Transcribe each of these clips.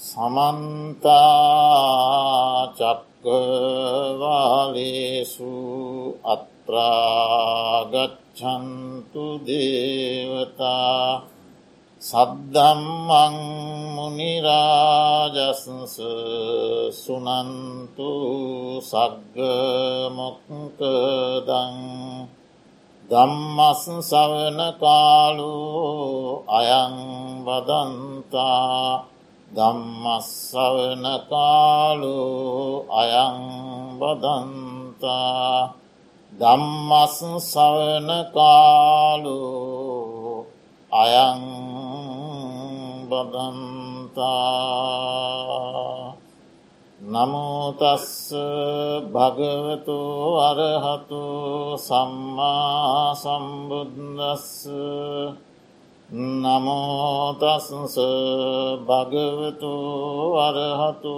සමන්තාචක්කවාලේසු අත්‍රාගච්චන්තු දේවතා සද්දම්මං මුනිරාජසස සුනන්තු සග්ගමොක්කදං දම්මස් සවන කාලු අයං වදන්තා දම්මස්සවන කාලු අයං බදන්තා. දම්මස් සවන කාලු අයං බදන්තා. නමුතස්ස භගවතු අරහතු සම්මා සම්බුද්දස්ස. නමෝතස්ස භගවතු අරහතු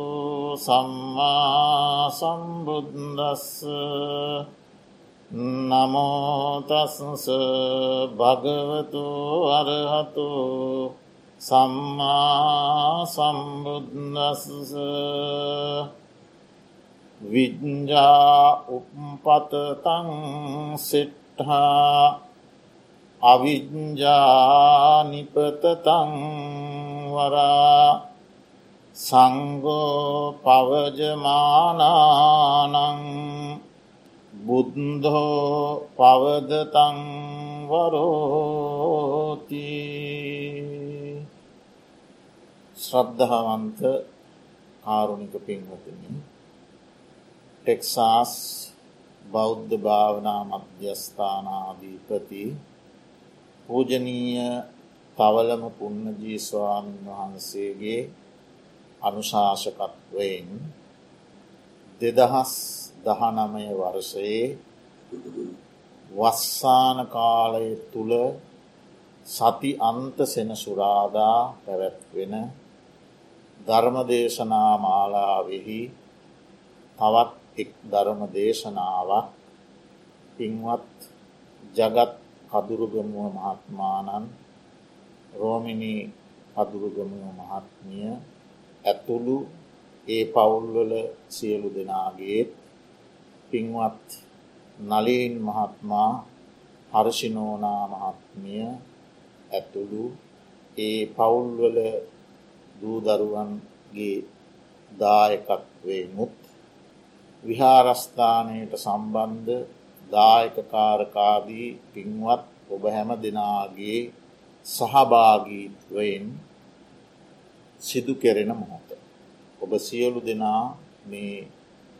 සම්මා සම්බුද්දස්ස. නමෝතස්ස භගවතු අරහතු සම්මා සම්බුද්දස්ස. විඤ්ජා උපපතතං සිට්හා අවිජ්ජානිපතතංවරා සංගෝ පවජමානානං බුද්ධෝ පවදතංවරෝති ශ්‍රද්ධාවන්ත කාරුණික පින්වතුනි ටෙක්සාස් බෞද්ධ භාවනා මධ්‍යස්ථානාධීපති පූජනීය පවලම පුන්නජී ස්වාමීන් වහන්සේගේ අනුශාසකත්වයෙන් දෙදහස් දහනමය වර්ෂයේ වස්සාන කාලය තුළ සති අන්ත සෙනසුරාදා පැවැත්වෙන ධර්මදේශනා මාලාවෙහි තවත් එක් ධර්ම දේශනාවක් පින්වත් ජගත් කදුරුගමුව මහත්මානන් රෝමිණී කදුරුගමුව මහත්මිය ඇතුළු ඒ පවුල්වල සියලු දෙනාගේ පින්වත් නලීන් මහත්මා හර්ෂිනෝනා මහත්මිය ඇතුළු ඒ පවුල්වල දූදරුවන්ගේ දායකත්වේ මුත් විහාරස්ථානයට සම්බන්ධ දායකකාරකාදී පින්වත් ඔබ හැම දෙනාගේ සහභාගීත්වයෙන් සිදු කෙරෙන මොහොත. ඔබ සියලු දෙනා මේ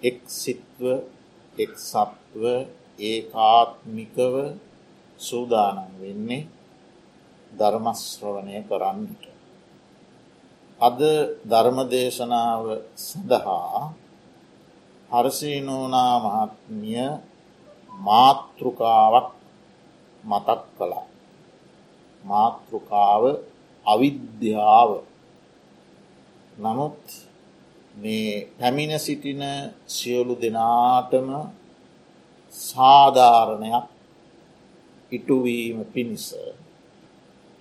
එක් සිත්ව එක් සත්ව ඒකාත්මිකව සූදානන් වෙන්නේ ධර්මශ්‍රවණය කරන්නට. අද ධර්මදේශනාව සඳහා හරසීනෝනා මහත්මිය මාතෘකාවක් මතක් කළා. මාතෘකාව අවිද්‍යාව නමුත් මේ පැමිණ සිටින සියලු දෙනාටම සාධාරණයක් ඉටුවීම පිණිස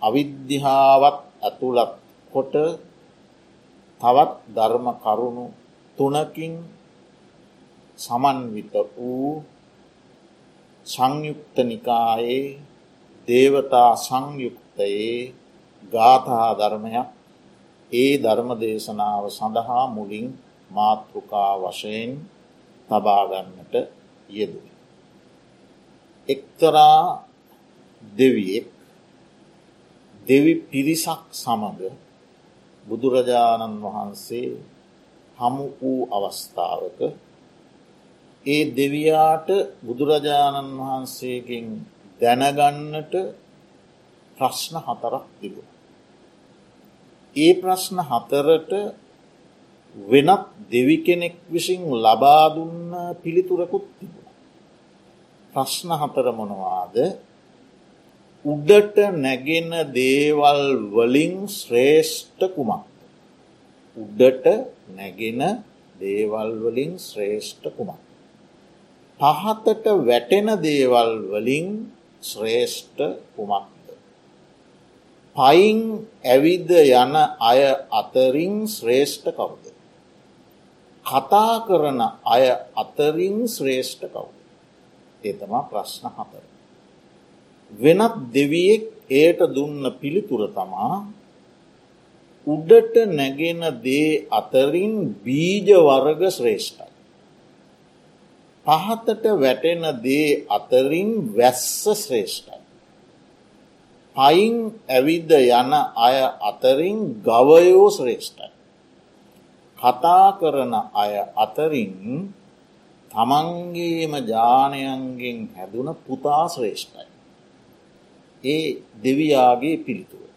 අවිද්‍යාවත් ඇතුළත් කොට තවත් ධර්ම කරුණු තුනකින් සමන්විත වූ සංයුක්ත නිකායේ දේවතා සංයුක්තයේ ගාථහා ධර්මයක් ඒ ධර්ම දේශනාව සඳහා මුලින් මාතෘකා වශයෙන් තබාගන්නට යෙද. එක්තරා දෙවියෙක් දෙවි පිරිසක් සමඟ බුදුරජාණන් වහන්සේ හමු වූ අවස්ථාවක ඒ දෙවයාට බුදුරජාණන් වහන්සේගෙන් දැනගන්නට ප්‍රශ්න හතරක් තිබුණ. ඒ ප්‍රශ්න හතරට වෙනත් දෙවි කෙනෙක් විසින් ලබාදුන්න පිළිතුරකුත් තිබුණ. ප්‍රශ්න හතර මොනවාද උඩට නැගෙන දේවල් වලින් ශ්‍රේෂ්ඨ කුමක්. උඩට නැගෙන දේවල් වලින් ශ්‍රේෂ්ඨ කුමක්. පහතට වැටෙන දේවල් වලින් ශ්‍රේෂ්ඨ කුමක්ද. පයින් ඇවිද යන අය අතරින් ශ්‍රේෂ්ඨ කවුද. කතා කරන අය අතරින් ශ්‍රේෂ්ඨ කවුද. ඒතමා ප්‍රශ්න හතර. වෙනත් දෙවියෙක් ඒට දුන්න පිළිතුර තමා උඩට නැගෙන දේ අතරින් බීජ වර්ග ශ්‍රේෂ්ඨයි. පහතට වැටෙන දේ අතරින් වැස්ස ශ්‍රේෂ්ඨයි. පයින් ඇවිද යන අය අතරින් ගවයෝ ශ්‍රේෂ්ඨයි. කතා කරන අය අතරින් තමන්ගේම ජානයන්ගෙන් හැදුන පුතා ශ්‍රේෂ්ඨයි. ඒ දෙවියාගේ පිළිතුර.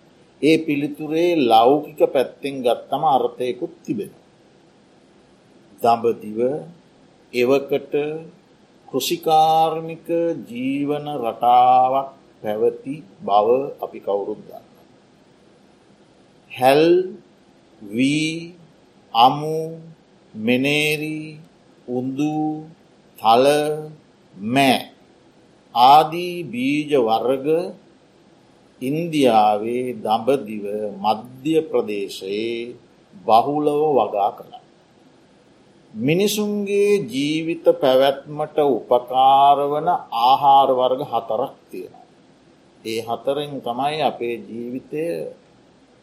ඒ පිළිතුරේ ලෞකික පැත්තෙන් ගත්තම අර්ථයකුත් තිබෙන. දඹදිව එවකට කෘෂිකාර්මික ජීවන රටාවක් පැවති බව අපි කවුරුත් ගන්න. හැල් වී අමු මෙනේරී උන්දු තල මෑ ආදී බීජ වර්ග ඉන්දියාවේ දඹදිව මධ්‍ය ප්‍රදේශයේ බහුලව වගා කළ. මිනිසුන්ගේ ජීවිත පැවැත්මට උපකාරවන ආහාරවර්ග හතරක් තියෙන. ඒ හතරෙන් තමයි අපේ ජීවිතය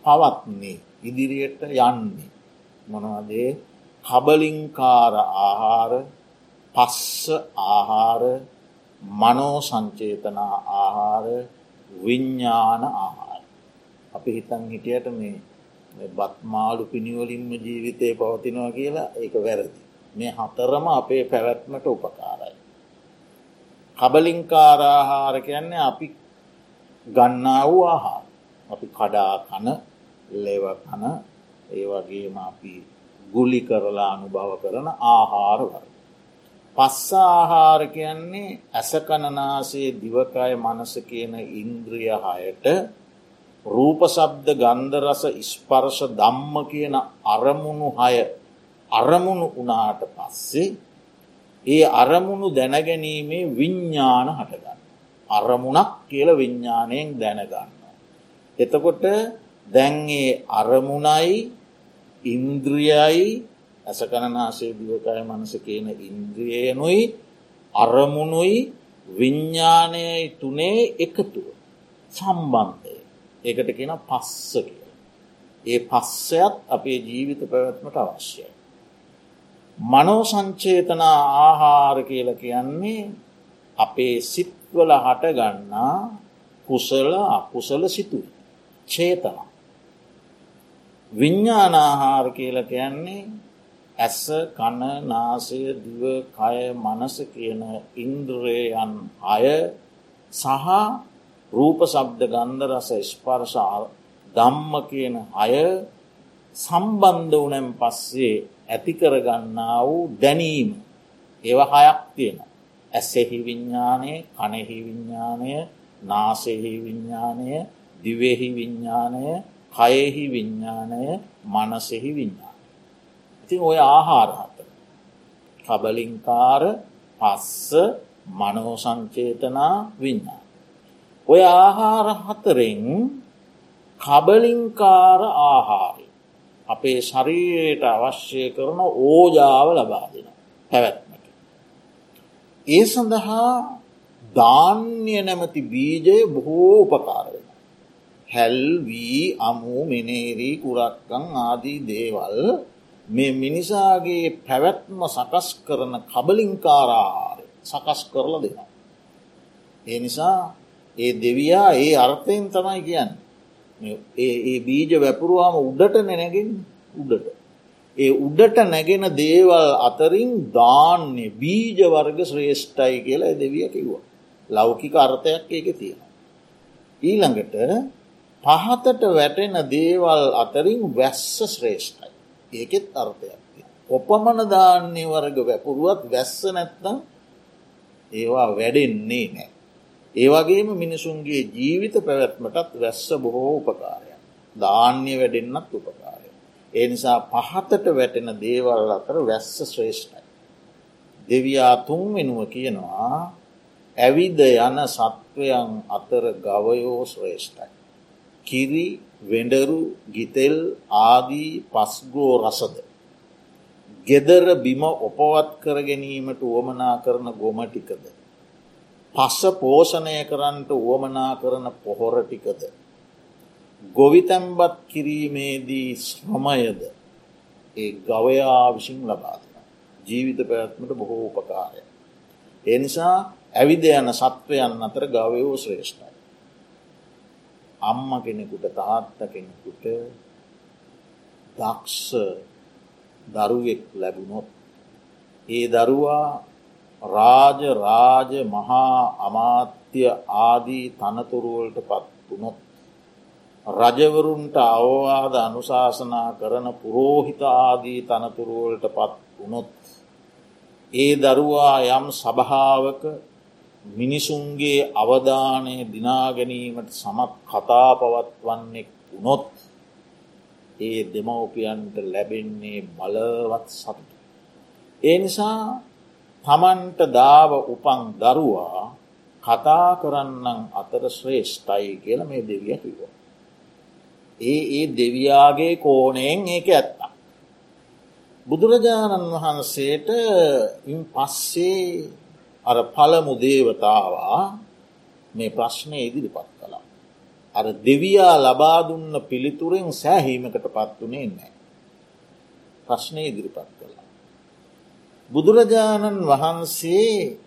පවත්න්නේ ඉදිරියට යන්නේ. මොනවදේ කබලින්කාර ආහාර පස්ස ආහාර මනෝ සංචේතනා ආහාර විඤ්ඥාන ආහාර. අපි හිතන් හිටියට මේ බත්මාලු පිණිවලින්ම ජීවිතය පවතිනවා කියලා ඒක වැරදි. මේ හතරම අපේ පැවැත්මට උපකාරයි. කබලින්කාරාහාර කියන්නේ අපි ගන්නා වූ ආහාර. අපි කඩා කන ලෙව කන ඒ වගේම අපි ගුලි කරලා අනුභව කරන ආහාරවර. පස්ස ආහාර කියන්නේ ඇසකණනාසේ දිවකය මනස කියන ඉන්ද්‍රිය හයට රූපසබ්ද ගන්ධරස ඉස්පර්ශ දම්ම කියන අරමුණු හය අරමුණු වනාට පස්සේ ඒ අරමුණු දැනගැනීමේ විඤ්ඥාන හටගන්න. අරමුණක් කියල විඤ්ඥානයෙන් දැනගන්න. එතකොට දැන්ගේ අරමුණයි ඉන්ද්‍රියයි ඇසකණනාසේ දිවකය මනස කියන ඉන්ද්‍රියයනුයි අරමුණුයි විඤ්ඥානයයි තුනේ එකතුව සම්බන්ධය ඒකට කියෙන පස්ස කිය. ඒ පස්සයත් අපේ ජීවිත පැවැත්මට අවශ්‍යයි. මනෝ සංචේතනා ආහාර කියල කියන්නේ අපේ සිත්වල හටගන්නා කුසල අකුසල සිතුයි. චේතනා. විඤ්ඥානාහාර කියල කියන්නේ ඇස කණ නාසය දිව කය මනස කියන ඉන්ද්‍රයන් අය සහ රූප සබ්ද ගන්ධ රස ස්පර්ශාව දම්ම කියන අය සම්බන්ධ වනෙන් පස්සේ ඇතිකරගන්නා වූ දැනීම ඒව හයක් තියෙන. ඇස්සෙහි විඤ්ඥානය කනෙහි විඤ්ඥානය නාසෙහි විඤ්ඥානය දිවෙහි විඤ්ඥානය කයෙහි විඤ්ඥානය මනසෙහි විඤ්ඥාන. ඉතින් ඔය ආහාරහත. කබලින්කාර පස්ස මනෝසංචේතනා විඤ්ඥා. ඔය ආහාර හතරෙන් කබලින්කාර ආහාරය අපේ ශරීරයට අවශ්‍ය කරන ඕජාව ලබා දෙන පැවැත්මට. ඒ සඳහා ධාන්‍ය නැමති බීජය බොහෝ උපකාරය. හැල්වී අමු මෙනේරී කුරක්කං ආදී දේවල් මේ මිනිසාගේ පැවැත්ම සකස් කරන කබලින්කාරාහාරය සකස් කරල දෙනවා. ඒ නිසා ඒ දෙවයා ඒ අර්ථයෙන් තමයි කියන්න. ඒ බීජ වැපුරුවාම උඩට නැනැගෙන් උඩට. ඒ උඩට නැගෙන දේවල් අතරින් දාන්නේ බීජ වර්ග ශ්‍රේෂ්ඨයි කියලා දෙවිය කිව්වා. ලෞකික අර්ථයක් ඒක තියෙන. ඊළඟට පහතට වැටෙන දේවල් අතරින් වැස්ස ශ්‍රේෂ්ඨයි. ඒකෙත් අර්ථයක්. ඔපමණ ධාන්‍ය වර්ග වැපුරුවත් වැස්ස නැත්තම් ඒවා වැඩෙන්නේ නෑ. ඒවගේම මිනිසුන්ගේ ජීවිත පැවැත්මටත් වැස්ස බොහෝ උපකාරය. ධාන්‍ය වැඩෙන්න්නත් උපකාරය. ඒ නිසා පහතට වැටෙන දේවල් අතර වැස්ස ශ්‍රේෂ්ඨයි. දෙවයා තුන් වෙනුව කියනවා ඇවිද යන සත්වයන් අතර ගවයෝ ශ්‍රේෂ්ඨයි. කිරි වෙඩරු ගිතෙල් ආදී පස්ගෝ රසද. ගෙදර බිම ඔපවත් කර ගැනීමට වුවමනා කරන ගොමටිකද. පස්ස පෝෂණය කරන්නට වුවමනා කරන පොහොරටිකද. ගොවිතැම්බත් කිරීමේදී ශ්‍රමයද ඒ ගවයා විසින් ලබාදන. ජීවිත පැත්මට බොහෝ උපකාරය. එනිසා ඇවිද යන සත්වයන් අතර ගවයෝ ශ්‍රේෂ්ඨයි. අම්ම කෙනෙකුට තාත්ත කෙනෙකුට දක්ෂ දරුවෙක් ලැබුණොත්. ඒ දරුවා රාජ රාජ මහා අමාත්‍ය ආදී තනතුරුවලට පත් වුණොත්. රජවරුන්ට අවවාද අනුශාසනා කරන පුරෝහිත ආදී තනතුරුවලට පත් වුණොත්. ඒ දරුවා යම් සභාවක මිනිසුන්ගේ අවධානය දිනාගැනීමට සමත් කතා පවත්වන්නෙක් වුණොත් ඒ දෙමවපියන්ට ලැබෙන්නේ බලවත් සතුට. ඒ නිසා තමන්ට දාව උපන් දරුවා කතා කරන්නන් අතර ශ්‍රේෂ්ඨයි කියල මේ දෙවිය කිව. ඒ ඒ දෙවයාගේ කෝනයෙන් ඒක ඇත්තා. බුදුරජාණන් වහන්සේට ඉන් පස්සේ අර පළමු දේවතාවා මේ ප්‍රශ්නය ඉදිරිපත් කළා. අර දෙවයා ලබා දුන්න පිළිතුරෙන් සෑහීමකට පත්වනේ නෑ. ප්‍රශ්නය ඉදිරිපත් කළා. බුදුරජාණන් වහන්සේ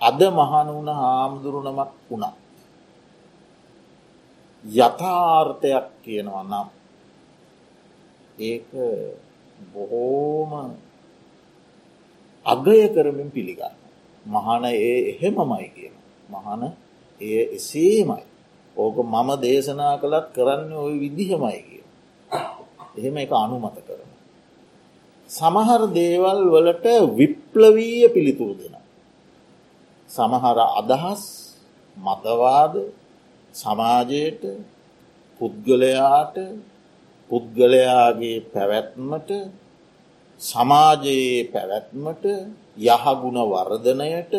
අද මහනුවන හාමුදුරුණමක් වුණා. යථාර්ථයක් කියනවා නම් ඒක බොහෝම අගය කරමින් පිළිගන්න. මහන ඒ එහෙමමයි කියන. මහන එය එසේමයි. ඕක මම දේශනා කළත් කරන්න ඔය විදිහමයි කිය. එහෙම එක අනුමත කරන. සමහර දේවල් වලට විප්ලවීය පිළිතුරු දෙන. සමහර අදහස් මතවාද සමාජයට පුද්ගලයාට පුද්ගලයාගේ පැවැත්මට සමාජයේ පැවැත්මට යහගුණ වර්ධනයට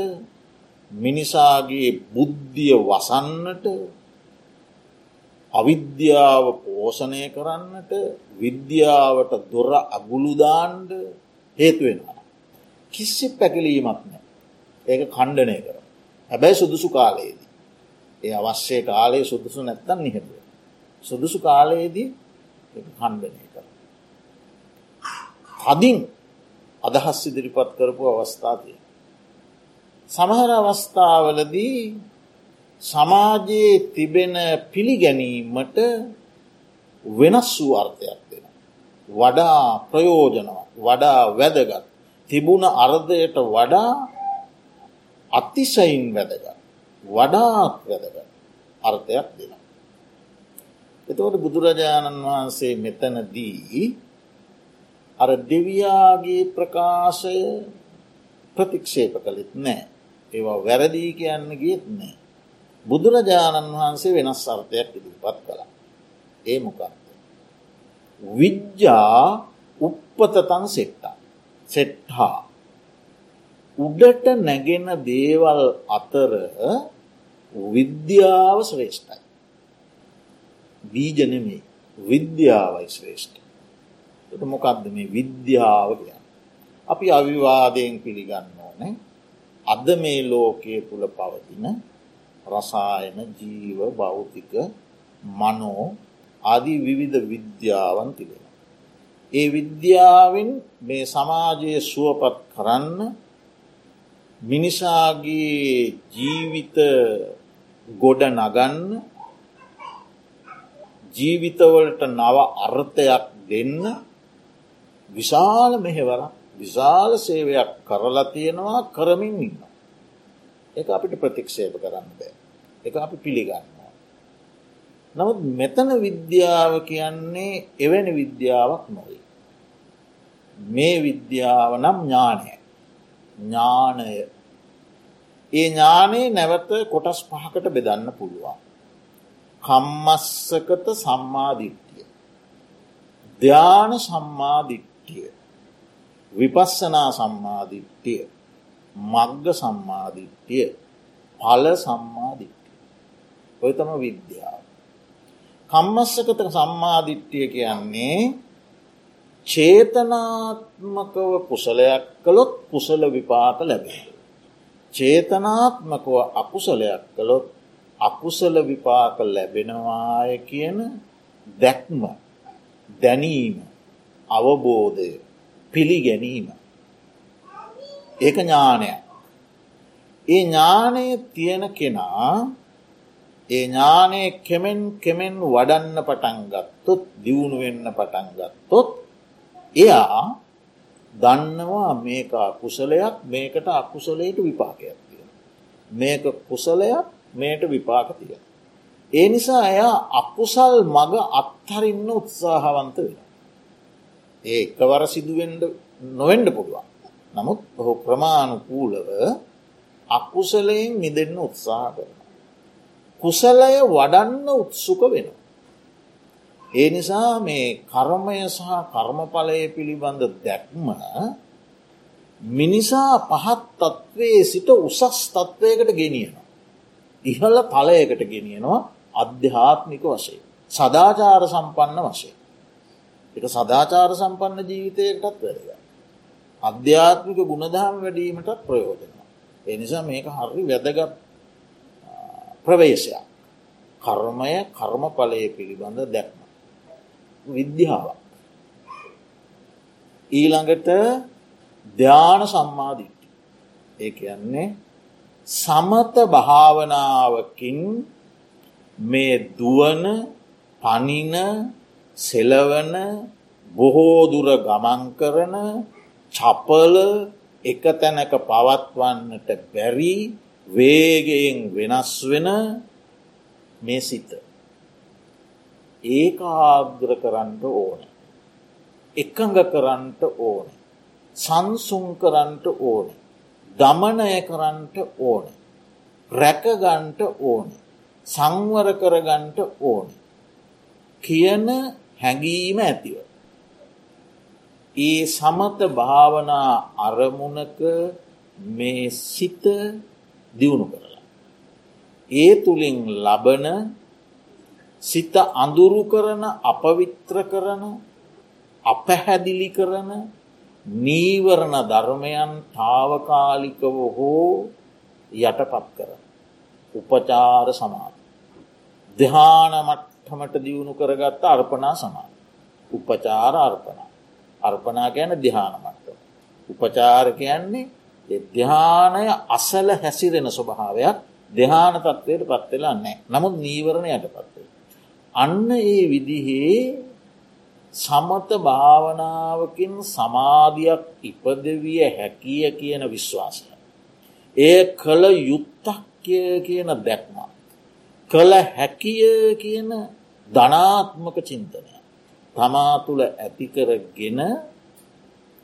මිනිසාගේ බුද්ධිය වසන්නට අවිද්‍යාව පෝෂණය කරන්නට විද්‍යාවට දොර අගුළුදාන්ඩ හේතුවෙනවා. කිස්සි පැකිලීමක් නෑ ඒක කණ්ඩනය කර. හැබැයි සුදුසු කාලයේදී. ඒ අවශ්‍යය කාලයේ සුදුසු නැත්තන් නිහටුව. සුදුසු කාලයේදී කණ්ඩනය කර. හදින් අදහස් ඉදිරිපත් කරපු අවස්ථාතිය. සමහර අවස්ථාවලදී සමාජයේ තිබෙන පිළිගැනීමට වෙනස් වූ අර්ථයක් දෙන. වඩා ප්‍රයෝජනව වඩා වැදගත් තිබුණ අර්ධයට වඩා අතිශයින් වැදගත් වඩාත් වැදගත් අර්ථයක් දෙන. එතවට බුදුරජාණන් වහන්සේ මෙතනදී අර දෙවයාගේ ප්‍රකාශය ප්‍රතික්ෂේප කළෙත් නෑ. ඒවා වැරදිී කියන්න ගියත් නෑ. බුදුරජාණන් වහන්සේ වෙනස් අර්ථයක් ඉදිරිපත් කළා. ඒ මොකක්ද. විද්‍යා උප්පතතන් සෙට්ටා සෙට්හා උඩට නැගෙන දේවල් අතර විද්‍යාව ශ්‍රේෂ්ඨයි. බීජනෙමේ විද්‍යාවයි ශ්‍රේෂ්ඨ. මොකක්ද මේ විද්‍යාව කිය. අපි අවිවාදයෙන් පිළිගන්න ඕනේ අද මේ ලෝකයේ තුළ පවතින රසායන ජීව භෞතික මනෝ ආදී විවිධ විද්‍යාවන් තිබෙන. ඒ විද්‍යාවෙන් මේ සමාජය සුවපත් කරන්න මිනිසාගේ ජීවිත ගොඩ නගන්න ජීවිතවලට නව අර්ථයක් දෙන්න විශාල මෙහෙවර විශාල සේවයක් කරලා තියෙනවා කරමින් ඉන්න. එක අපිට ප්‍රතික්ෂේප කරන්න බෑ. එක අපි පිළිගන්නවා. නමුත් මෙතන විද්‍යාව කියන්නේ එවැනි විද්‍යාවක් නොවේ. මේ විද්‍යාව නම් ඥානය. ඥානය. ඒ ඥානයේ නැවත කොටස් පහකට බෙදන්න පුළුවන්. කම්මස්සකත සම්මාධිට්ටිය. ධ්‍යාන සම්මාධිට්ටිය. දිට්ඨිය. විපස්සනා සම්මාධිට්ටිය මග්ග සම්මාධිට්ටිය පල සම්මාධිට්ටිය. ඔය තම විද්‍යාව. කම්මස්සකත සම්මාධිට්්‍යය කියන්නේ චේතනාත්මකව කුසලයක් කළොත් කුසල විපාක ලැබේ. චේතනාත්මකව අකුසලයක් කළොත් අකුසල විපාක ලැබෙනවාය කියන දැක්ම දැනීම අවබෝධය පිළිගැනීම ඒක ඥානය ඒ ඥානය තියෙන කෙනා ඒ ඥානය කෙමෙන් කෙමෙන් වඩන්න පටන් ගත්තොත් දියුණු වෙන්න පටන් ගත්තොත් එයා දන්නවා මේක අකුසලයක් මේකට අකුසලයට විපාකයක් තිය. මේක කුසලයක් මේට විපාක තිය. ඒ නිසා එයා අකුසල් මග අත්හරින්න උත්සාහවන්ත වෙන. ඒ එකවර සිදුවෙන්ඩ නොවෙන්ඩ පුළුවන්. නමුත් ඔහු ප්‍රමාණුකූලව අකුසලයෙන් මිදෙන්න උත්සාහ කරන. කුසලය වඩන්න උත්සුක වෙන. ඒ නිසා මේ කර්මය සහ කර්මඵලය පිළිබඳ දැක්ම මිනිසා පහත් තත්ත්වයේ සිට උසස් තත්ත්වයකට ගෙනියනවා. ඉහල තලයකට ගෙනියනවා අධ්‍යාත්මික වශය. සදාචාර සම්පන්න වශය. එක සදාචාර සම්පන්න ජීවිතයකටත් වැරග. අධ්‍යාත්මික ගුණදහම් වැඩීමටත් ප්‍රයෝජන. එනිසා මේක හරි වැදගත් ප්‍රවේශයක්. කර්මය කර්මඵලය පිළිබඳ දැක්ම. විද්‍යාව. ඊළඟට ධ්‍යාන සම්මාධිට්ටි. ඒ කියන්නේ සමත භාවනාවකින් මේ දුවන පනින සෙලවන බොහෝදුර ගමන් කරන චපල එක තැනක පවත්වන්නට බැරි වේගයෙන් වෙනස් වෙන මේ සිත. ඒකාග්‍ර කරන්නට ඕන. එකඟ කරන්නට ඕන. සංසුන් කරන්නට ඕන. දමනය කරන්නට ඕන. රැකගන්ට ඕන. සංවර කරගන්ට ඕන. කියන හැඟීම ඇතිව. ඒ සමත භාවනා අරමුණක මේ සිත දියුණු කරලා. ඒ තුළින් ලබන සිත අඳුරු කරන අපවිත්‍ර කරන අපහැදිලි කරන නීවරණ ධර්මයන් තාවකාලිකව හෝ යටපත් කර. උපචාර සමාධ. දෙහානමට්ටමට දියුණු කරගත්ත අර්පනා සමාධ. උපචාර අර්පනා. අර්පනා කියන දිහානමට්ට. උපචාර කියන්නේ දෙධ්‍යානය අසල හැසිරෙන ස්වභාවයක් දෙහාන තත්වයට පත්වෙලා නෑ නමුත් නීවරණයට පත්වේ. අන්න ඒ විදිහේ සමත භාවනාවකින් සමාධයක් ඉපදවිය හැකිය කියන විශ්වාසය. ඒ කළ යුත්තක්ය කියන දැක්ම. කළ හැකිය කියන ධනාත්මක චින්තනය. තමා තුළ ඇතිකරගෙන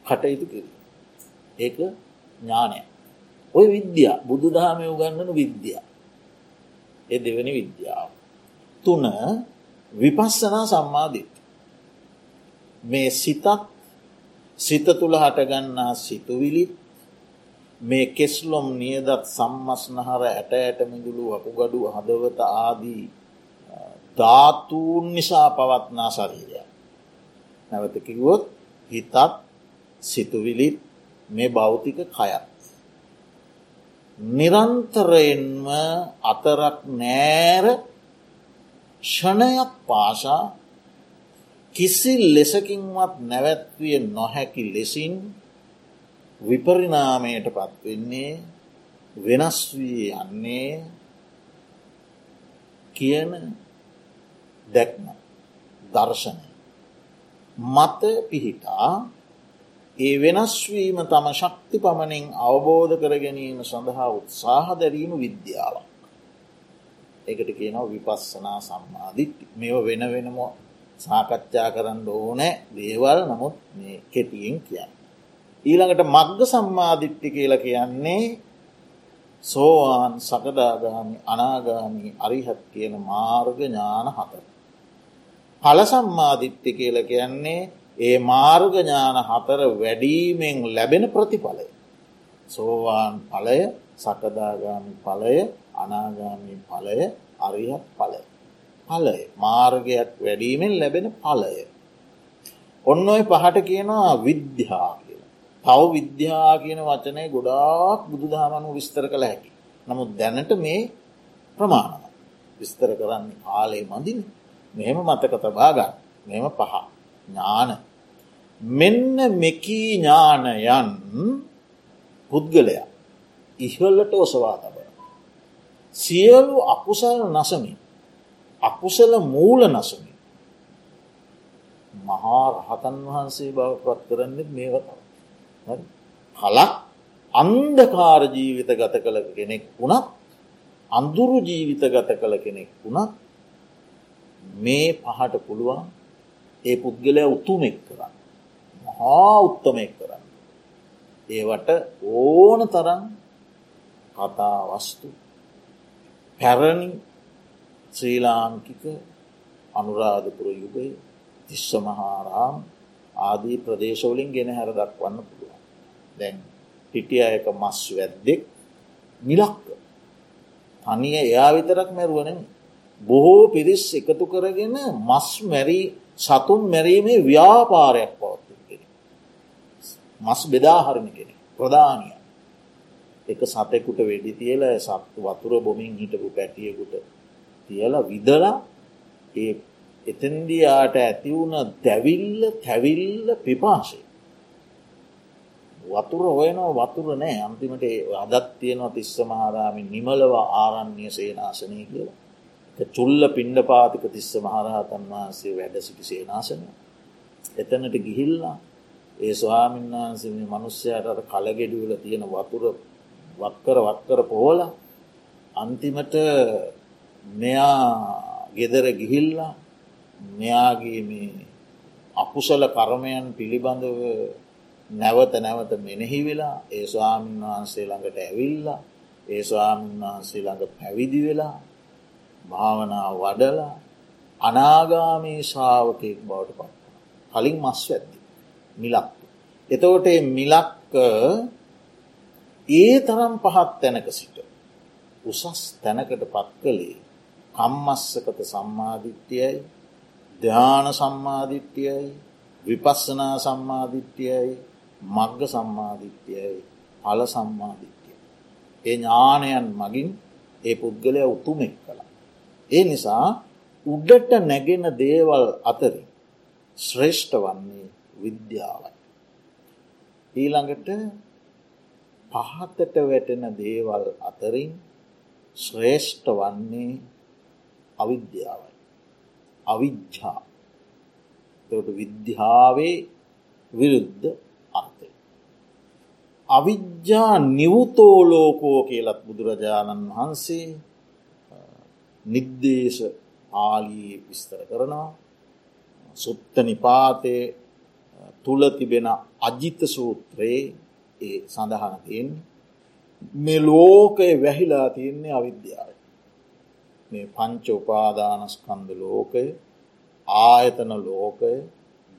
කටයුතු කිර. ඒක ඥානය. ඔය විද්‍යා බුදු දහමය උගන්නනු විද්‍යා. එ දෙවැනි විද්‍යාව. තුන විපස්සනා සම්මාධිත්. මේ සිතත් සිත තුළ හටගන්නා සිතුවිලිත් මේ කෙස්ලොම් නියදත් සම්මස්නහර ඇට ඇටමිදුළු වකුගඩු හදවත ආදී ධාතූන් නිසා පවත්නා ශරීරය. නැවතකිවොත් හිතත් සිතුවිලිත් මේ භෞතික කයත්. නිරන්තරයෙන්ම අතරක් නෑර ෂණයක් පාසා කිසි ලෙසකින්වත් නැවැත්විය නොහැකි ලෙසින් විපරිනාමයට පත්වෙන්නේ වෙනස් වී යන්නේ කියන දැක්ම දර්ශනය. මත පිහිටා ඒ වෙනස්වීම තම ශක්ති පමණින් අවබෝධ කර ගැනීම සඳහා උත්සාහ දැරීම විද්‍යාවක්. එකට කියනව විපස්සනා සම්මාධිට්ටි මෙව වෙන වෙනම සාකච්ඡා කරන්න ඕනෑ දේවල් නමුත් මේ කෙටියෙන් කියන්න. ඊළඟට මග්ග සම්මාධිට්ටි කියල කියන්නේ සෝවාන් සකදාගාමි අනාගාමී අරිහත් කියන මාර්ග ඥාන හතර. පල සම්මාධිට්ටි කියල කියන්නේ ඒ මාර්ගඥාන හතර වැඩීමෙන් ලැබෙන ප්‍රතිඵලය. සෝවාන් පලය සකදාගාමි පලය අනාගාමී පලය අරිහත් පලය. පලය මාර්ගයක් වැඩීමෙන් ලැබෙන පලය. ඔන්න ඔය පහට කියනවා විද්‍යා කියලා. තව විද්‍යා කියන වචනය ගොඩාක් බුදු දහමනු විස්තර කළ හැකි. නමුත් දැනට මේ ප්‍රමාණව විස්තර කරන්න කාලේ මදින මෙහෙම මතක තබාගන්න මෙම පහ ඥාන. මෙන්න මෙකී ඥානයන් පුද්ගලයා ඉහල්ලට ඔසවා තබන. සියලු අකුසල් නසමින් අකුසල මූල නසමින් මහා රහතන් වහන්සේ බවපත් කරන්නෙත් මේවත කලක් අන්දකාර ජීවිත ගත කළ කෙනෙක් වුණත් අඳුරු ජීවිත ගත කළ කෙනෙක් වුණත් මේ පහට පුළුවන් ඒ පුද්ගලය උතුමෙක් කරන්න මහා උත්තමෙක් කරන්න ඒවට ඕන තරම් කතාවස්තු පැරණි ශ්‍රී ලාංකික අනුරාධපුර යුගය තිස්ස මහාරාම් ආදී ප්‍රදේශවලින් ගෙන හැර දක්වන්න පුළුවන්. දැන් හිටිය එක මස් වැද්දෙක් නිලක්ක. තනිය එයා විතරක් මැරුවන බොහෝ පිරිස් එකතු කරගෙන මස් මැරී සතුන් මැරීමේ ව්‍යාපාරයක් පවත්තු කෙනෙ. මස් බෙදාහරණ කෙනෙ ප්‍රධානය. එක සතෙකුට වෙඩි තියල සත්තු වතුර බොමින් හිටපු පැටියකුට තියල විදලා ඒ එතන්දියාට ඇතිවුණ දැවිල්ල තැවිල්ල පිපාශය. වතුර හොයනෝ වතුර නෑ අන්තිමට අදත් තියෙනවා තිස්ස මහාරාමින් නිමලව ආරණ්‍ය සේනාසනය කියලා. චුල්ල පිණ්ඩ පාතික තිස්ස මහරහතන් වහන්සේ වැඩ සිටි සේනාසනය. එතනට ගිහිල්ලා ඒ ස්වාමීන් වහන්සේ මනුස්්‍යයට කලගෙඩිවල තියෙන වතුර වක්කර වක්කර පෝල අන්තිමට මෙයා ගෙදර ගිහිල්ලා මෙයාගේ මේ අකුසල කරමයන් පිළිබඳව නැවත නැවත මෙනෙහි වෙලා ඒ ස්වාමීන් වහන්සේ ළඟට ඇවිල්ලා ඒ ස්වාමීන් වහන්සේ ළඟ පැවිදි වෙලා භාවනා වඩලා අනාගාමී ශාවකයෙක් බවට පත් කලින් මස් වැද්දි මිලක්. එතකොට මිලක්ක ඒ තරම් පහත් තැනක සිට උසස් තැනකට පත් කළේ කම්මස්සකත සම්මාධිට්්‍යයයි ධ්‍යාන සම්මාධිට්්‍යයයි විපස්සනා සම්මාධිට්්‍යයයි මග්ග සම්මාධිට්්‍යයයි අල සම්මාධිට්්‍යය. ඒ ඥානයන් මගින් ඒ පුද්ගලය උතුමෙක් කළා. ඒ නිසා උඩට නැගෙන දේවල් අතරින් ශ්‍රේෂ්ඨ වන්නේ විද්‍යාවයි. ඊළඟට පහතට වැටෙන දේවල් අතරින් ශ්‍රේෂ්ඨ වන්නේ අවිද්‍යාවයි. අවිච්ඡා තට විද්‍යාවේ විරුද්ධ අර්ථය. අවිද්‍යා නිවුතෝලෝකෝ කියලත් බුදුරජාණන් වහන්සේ නිද්දේශ ආලී විස්තර කරනවා සුත්ත නිපාතය තුළ තිබෙන අජිත සූත්‍රයේ ඒ සඳහන තියෙන් මේ ලෝකය වැහිලා තියෙන්නේ අවිද්‍යාව. මේ පංච උපාදානස්කන්ද ලෝකය ආයතන ලෝකය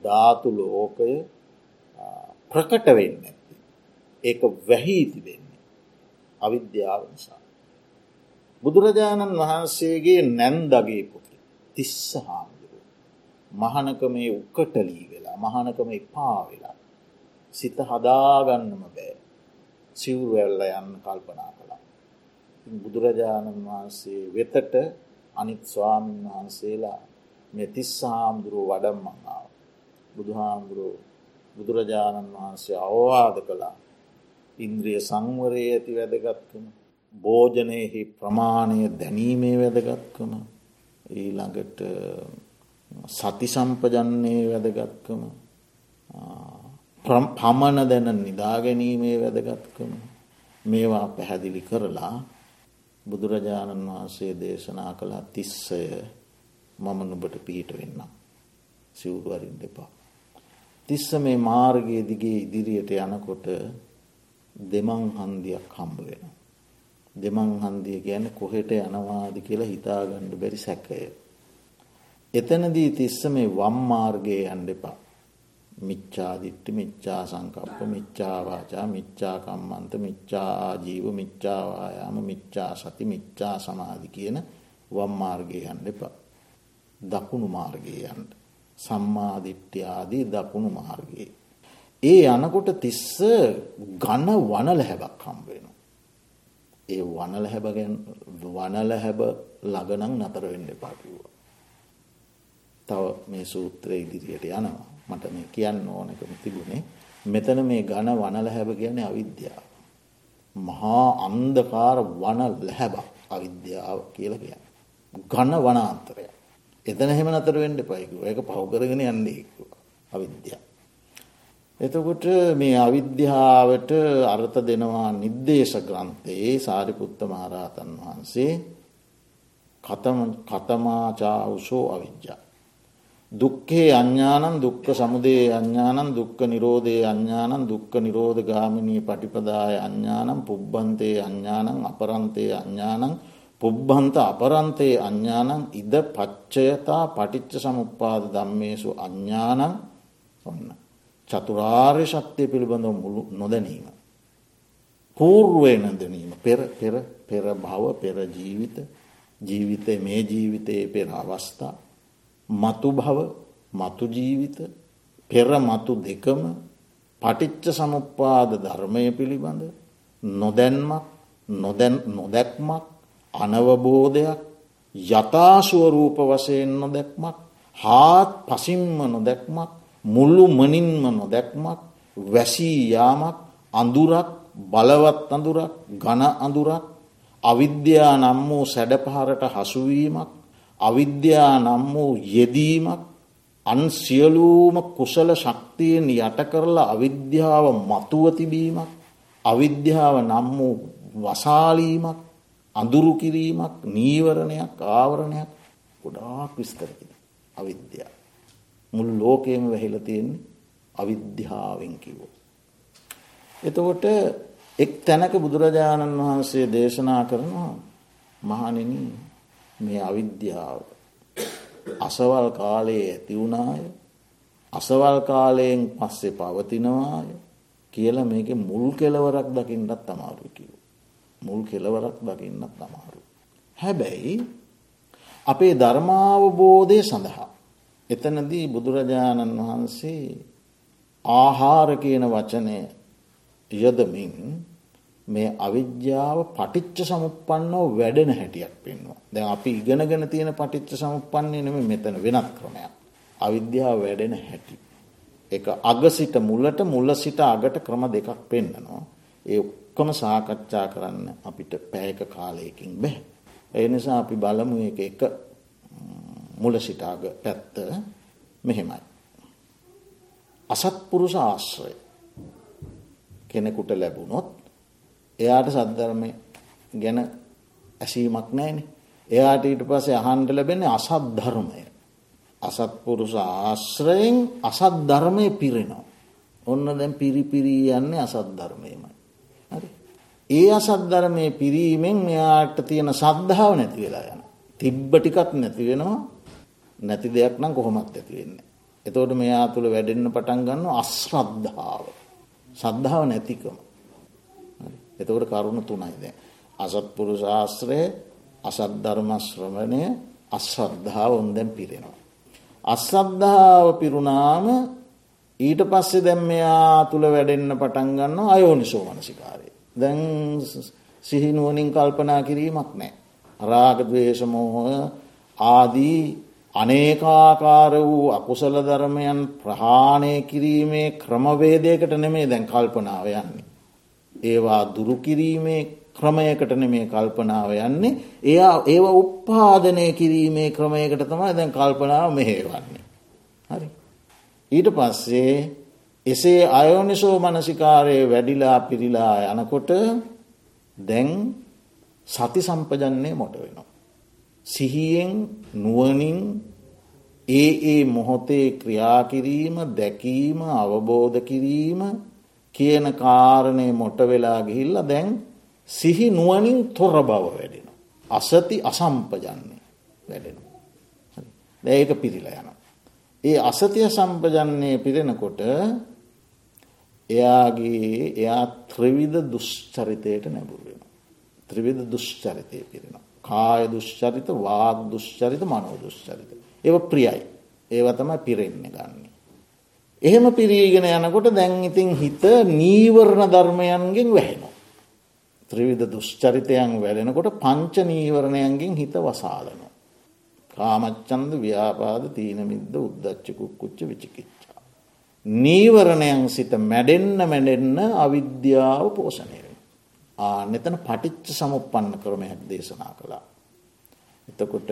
ධාතු ලෝකය ප්‍රකට වෙන්න ඇති. ඒක වැහීති වෙන්නේ. අවිද්‍යාව නිසා. බුදුරජාණන් වහන්සේගේ නැන්දගේ පුති තිස්ස හාමුදුරුව. මහනකමේ උක්කටලී වෙලා මහනකම එපා වෙලා. සිත හදාගන්නම බෑ. සිව්වැල්ල යන්න කල්පනා කළා. බුදුරජාණන් වහන්සේ වෙතට අනිත් ස්වාමීන් වහන්සේලා මෙතිස් හාමුදුරුව වඩම්මංාව. බුදුහාමුදුරුව බුදුරජාණන් වහන්සේ අවවාද කළා. ඉන්ද්‍රිය සංවරයේ ඇති වැදගත්කම. භෝජනයෙහි ප්‍රමාණය දැනීමේ වැදගත්කම. ඊළඟට සති සම්පජන්නේ වැදගත්කම. පමණ දැන නිදාගැනීමේ වැදගත්කම. මේවා පැහැදිලි කරලා බුදුරජාණන් වහන්සේ දේශනා කළා තිස්සය මම නුබට පිහිට වෙන්නම්. සිවුරුවරින් දෙපා. තිස්ස මේ මාර්ගයේ දිගේ ඉදිරියට යනකොට දෙමං හන්දියක් හම්බ වෙන. දෙමං හන්දිය ගැන කොහෙට යනවාද කියලා හිතාගණ්ඩ බැරි සැකය. එතනදී තිස්ස මේ වම් මාර්ගයේ යන්න එපා. මිච්චාදිට්ටි මිච්චා සංකප්ප මිච්චාවාචා මිච්චාකම්මන්ත මිච්චා ආජීව මිච්චාවායාම මිච්චා සති මිච්චා සමාධි කියන වම් මාර්ගය යන්න එපා. දකුණු මාර්ගයේ යන්ට. සම්මාධිට්්‍යාදී දකුණු මාර්ගයේ. ඒ යනකොට තිස්ස ගන්න වනල හැබක් හම්බෙන. ඒ වනල හැබගෙන් වනල හැබ ලගනං නතර වෙන්න පාකිව්වා. තව මේ සූත්‍රය ඉදිරියට යනවා මට මේ කියන්න ඕනකම තිබුණේ මෙතන මේ ගණ වනල හැබ කියන අවිද්‍යාව. මහා අන්දකාර වන ලැහැබක් අවිද්‍යාව කියල කිය. ගන්න වනාන්තරය. එතන හෙම නතර වෙන්ඩ පයිකු එක පවකරගෙන යන්නේ අවිද්‍යා. එතකොට මේ අවිද්‍යාවට අර්ථ දෙනවා නිර්දේශ ග්‍රන්ථයේ සාරිපුත්ත මහරහතන් වහන්සේ කතමාචාවුසෝ අවිද්‍යා. දුක්කේ අඥානන් දුක්ක සමුදේ අඥානන් දුක්ක නිරෝධය අඥානන් දුක්ක නිරෝධ ගාමිණී පටිපදාය අඥානම් පුබ්බන්තේ අඥානං අපරන්තේ අඥානං පුබ්බන්ත අපරන්තේ අඥානං ඉද පච්චයතා පටිච්ච සමුප්පාද දම්මේසු අඥානං ඔන්න. චතුරාර්ය ශක්තිය පිළිබඳව මුළු නොදැනීම. පූර්ුවය නැදනීම. පෙර පෙර පෙර භව පෙර ජීවිත. ජීවිතය මේ ජීවිතයේ පෙර අවස්ථා. මතු භව මතු ජීවිත. පෙර මතු දෙකම පටිච්ච සමුපාද ධර්මය පිළිබඳ නොදැන්මක් නොදැක්මක් අනවබෝධයක් යථාශුවරූප වශයෙන් නොදැක්මක් හාත් පසින්ම නොදැක්මක් මුල්ලු මනින්ම නොදැක්මක් වැසී යාමක් අඳුරක් බලවත් අඳුරක් ගණ අඳුරක් අවිද්‍යා නම් වූ සැඩපහරට හසුවීමක් අවිද්‍යා නම් වූ යෙදීමක් අන් සියලූම කුසල ශක්තියෙන් යට කරලා අවිද්‍යාව මතුව තිබීමක් අවිද්‍යාව නම් වූ වසාලීමක් අඳුරු කිරීමක් නීවරණයක් ආවරණයක් ගොඩාක් විස්තරකිද අවිද්‍යා. මුළු ලෝකයම වැහිල තියෙන්නේ අවිද්‍යාවෙන් කිවෝ. එතකොට එක් තැනක බුදුරජාණන් වහන්සේ දේශනා කරනවා මහනිනී මේ අවිද්‍යාව අසවල් කාලයේ ඇතිවුණාය අසවල් කාලයෙන් පස්සේ පවතිනවාය කියල මේක මුල් කෙලවරක් දකින්නත් අමාරු කිව. මුල් කෙලවරක් දකින්නත් අමාරු. හැබැයි අපේ ධර්මාවබෝධය සඳහා. එතනදී බුදුරජාණන් වහන්සේ ආහාර කියන වචනය යදමින් මේ අවිද්‍යාව පටිච්ච සමුපන්නෝ වැඩෙන හැටියක් පෙන්වා. දැ අපි ඉගෙනගෙන තියෙන පටිච්ච සමුපන්නේ නෙම මෙතන වෙනත් ක්‍රමයක්. අවිද්‍යාව වැඩෙන හැටි. එක අග සිට මුල්ලට මුල්ල සිට අගට ක්‍රම දෙකක් පෙන්න්නනවා. ඒ ඔක්කොම සාකච්ඡා කරන්න අපිට පැයක කාලයකින් බැහ. ඒ නිසා අපි බලමු එක එක මුල සිටාග පැත්ත මෙහෙමයි. අසත්පුරුෂ ආශ්‍රය කෙනෙකුට ලැබුණොත් එයාට සද්ධර්මය ගැන ඇසීමක් නෑන. එයාට ඊට පසේ අහන්ට ලැබෙන්නේ අසත් ධර්මය. අසත්පුරුෂ ආශ්‍රයෙන් අසත් ධර්මය පිරෙනවා. ඔන්න දැන් පිරිපිරී යන්නේ අසත් ධර්මයමයි. ඒ අසද්ධර්මය පිරීමෙන් මෙයාට තියෙන සද්ධාව නැති වෙලා යන. තිබ්බ ටිකත් නැති වෙනවා නැති දෙයක් නම් කොහොමත් ඇති වෙන්න. එතෝට මෙයා තුළ වැඩෙන්න්න පටන් ගන්න අශ්‍රද්ධාව. සද්ධාව නැතිකම. එතකට කරුණු තුනයි දැ. අසත්පුරු ශාස්ත්‍රය අසද්ධර්මශ්‍රමණය අශ්‍රද්ධාව ඔොන්දැන් පිරෙනවා. අශ්‍රද්ධාව පිරුණාම ඊට පස්සේ දැම් මෙයා තුළ වැඩෙන්න්න පටන්ගන්න අයෝනිසෝ වනසිකාරය. දැන් සිහිනුවනින් කල්පනා කිරීමක් නෑ. රාගදවේශමෝහය ආදී අනේකාකාර වූ අකුසල ධර්මයන් ප්‍රහාණය කිරීමේ ක්‍රමවේදයකට නෙමේ දැන් කල්පනාව යන්නේ. ඒවා දුරුකිරීමේ ක්‍රමයකට නෙමේ කල්පනාව යන්නේ එයා ඒව උප්පාදනය කිරීමේ ක්‍රමයකට තමයි දැන් කල්පනාව මෙහේවන්නේ. හරි. ඊට පස්සේ එසේ අයෝනිසෝ මනසිකාරය වැඩිලා පිරිලා යනකොට දැන් සති සම්පජන්නේ මොට වෙනවා. සිහියෙන් නුවනින් ඒ ඒ මොහොතේ ක්‍රියාකිරීම දැකීම අවබෝධ කිරීම කියන කාරණය මොට වෙලා ගිහිල්ල දැන් සිහි නුවනින් තොර බව වැඩෙන. අසති අසම්පජන්නේ වැඩෙන. ඒක පිරිල යන. ඒ අසතිය සම්පජන්නේ පිරෙනකොට එයාගේ එයා ත්‍රවිධ දුෂ්චරිතයට නැබුරුවෙන. ත්‍රවිධ දුෂ්චරිතය පිරෙන. කාය දුෂ්චරිත වාග දුෂ්චරිත මනෝ දුෂ්චරිත. ඒව ප්‍රියයි ඒව තමයි පිරෙන්න ගන්නේ. එහෙම පිරීගෙන යනකොට දැන් ඉතින් හිත නීවරණ ධර්මයන්ගෙන් වැහෙනවා. ත්‍රිවිධ දුෂ්චරිතයන් වැලෙනකොට පංච නීවරණයන්ගෙන් හිත වසාලනවා. කාමච්චන්ද ව්‍යාපාද තීනමිද්ද උද්දච්චකුක් කුච්ච විචිකිච්චා. නීවරණයන් සිත මැඩෙන්න මැඩෙන්න අවිද්‍යාව පෝෂණය. ආනෙතන පටිච්ච සමුපන්න ක්‍රමයක් දේශනා කළා. එතකොට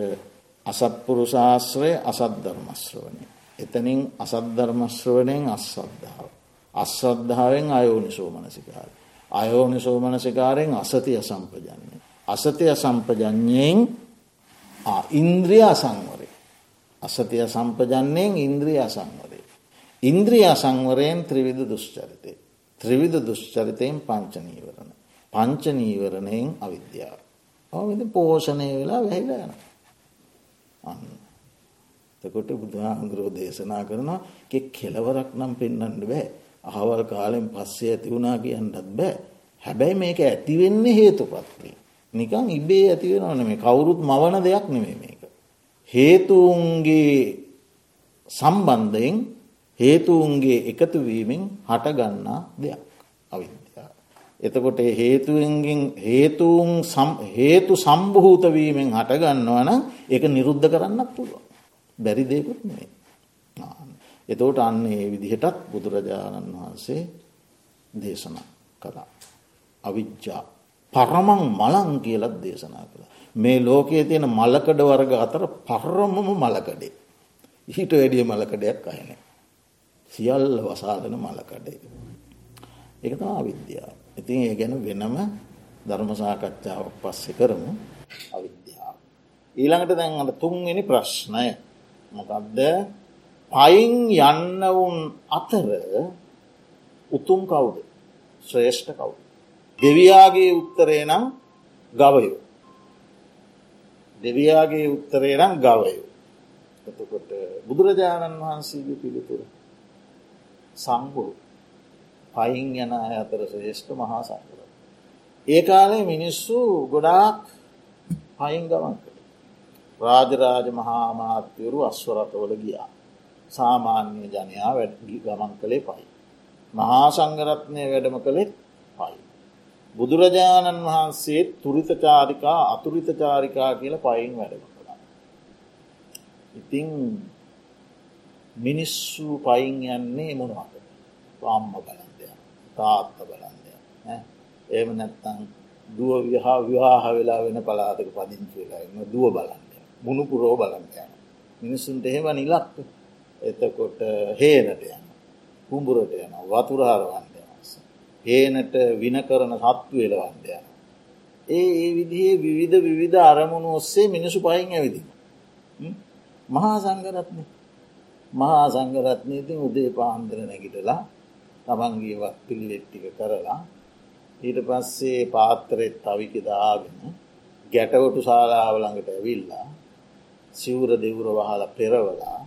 අසත්පුරු ශාස්ත්‍රය අසද්ධර්මශ්‍රවනය. එතනින් අසද්ධර්මශ්‍රවනයෙන් අස්සද්ධාව. අස්සද්ධාවෙන් අයෝනිසෝ මනසිකාර. අයෝනිසෝ මනසිකාරයෙන් අසතිය සම්පජන්නේ. අසතිය සම්පජඥයෙන් ඉන්ද්‍රිය අසංවරය. අසතිය සම්පජන්නයෙන් ඉන්ද්‍රිය අසංවරය. ඉන්ද්‍රිය අසංවරයෙන් ත්‍රිවිධ දුෂ්චරිතය. ත්‍රිවිධ දුෂ්චරිතයෙන් පංචනීවරණ. පංචනීවරණයෙන් අවිද්‍යාව. ඔවිදි පෝෂණය වෙලා වැහිලා යන. අන්න. තකොට බුදුහාමුදුරෝ දේශනා කරනවා කෙ කෙලවරක් නම් පෙන්න්නට බෑ. අහවල් කාලෙන් පස්සේ ඇති වුණා කියන්නත් බෑ. හැබැයි මේක ඇතිවෙන්නේ හේතුපත්වේ. නිකං ඉබේ ඇතිවෙනවන මේ කවුරුත් මවන දෙයක් නෙමේ මේක. හේතුන්ගේ සම්බන්ධයෙන් හේතුන්ගේ එකතුවීමෙන් හටගන්නා දෙයක් අවිද්‍යා. එතකොට හේතුවෙන්ගෙන් හේතුන් හේතු සම්භූතවීමෙන් හටගන්නවන එක නිරුද්ධ කරන්නක් පුළුව. බැරි දෙකුත් නේ. එතෝට අන්නේ විදිහටත් බුදුරජාණන් වහන්සේ දේශනා කළා. අවිද්‍යා පරමං මලං කියලත් දේශනා කළ. මේ ලෝකයේ තියෙන මලකඩ වර්ග අතර පරමම මලකඩේ. ඊට වැඩිය මලකඩයක් අයනේ. සියල්ල වසාදන මලකඩේ. එක තම අවිද්‍යාව. ඉතින් ඒ ගැන වෙනම ධර්මසාකච්ඡාවක් පස්සෙ කරමු අවිද්‍යාව. ඊළඟට දැන් අට තුන්වෙනි ප්‍රශ්නය මොකක්ද පයින් යන්නවුන් අතර උතුම් කවුද ශ්‍රේෂ්ඨ කවුද. දෙවියාගේ උත්තරේ නම් ගවයෝ. දෙවියාගේ උත්තරේ නම් ගවයෝ. එතකොට බුදුරජාණන් වහන්සේගේ පිළිතුර සංගුරු පයින් යන අතර ශ්‍රේෂ්ඨ මහා සංකර. ඒ කාලේ මිනිස්සු ගොඩාක් පයින් ගමන් කළ. රාජරාජ මහා මාත්‍යවරු අස්වරතවල ගියා. සාමාන්‍ය ජනයා වැඩ ගමන් කළේ පයි. මහා සංගරත්නය වැඩම කළෙත් පයි. බුදුරජාණන් වහන්සේ තුරිත චාරිකා අතුරිත චාරිකා කියල පයින් වැඩම කළා. ඉතිං මිනිස්සු පයින් යන්නේ මොනවාට අම්ම බලන්දය තාත්ත බලන්දය ඒම නැත්තං දුව විහා විවාහ වෙලා වෙන පලාතක පදිංචි වෙලාන්න දුව බලන්ය මුණුපුරෝ බලන්යන මිනිස්සුන්ට එහෙම නිලක්ක එතකොට හේනට යන කුඹුරට යන වතුරහරවන්න හේනට වින කරන සත්තු එලවන්ද යන. ඒ ඒ විදිහේ විවිධ විවිධ අරමුණු ඔස්සේ මිනිසු පයින් ඇවිදින. මහා සංගරත්න මහා සංගරත්නයතින් උදේ පාන්දර නැගිටලා තමන්ගේ වත් පිල්ලෙට්ටික කරලා ඊට පස්සේ පාත්තරෙත් තවික දාගෙන ගැටවටු ශාලාවළඟට ඇවිල්ලා සිවුර දෙවුර වහල පෙරවලා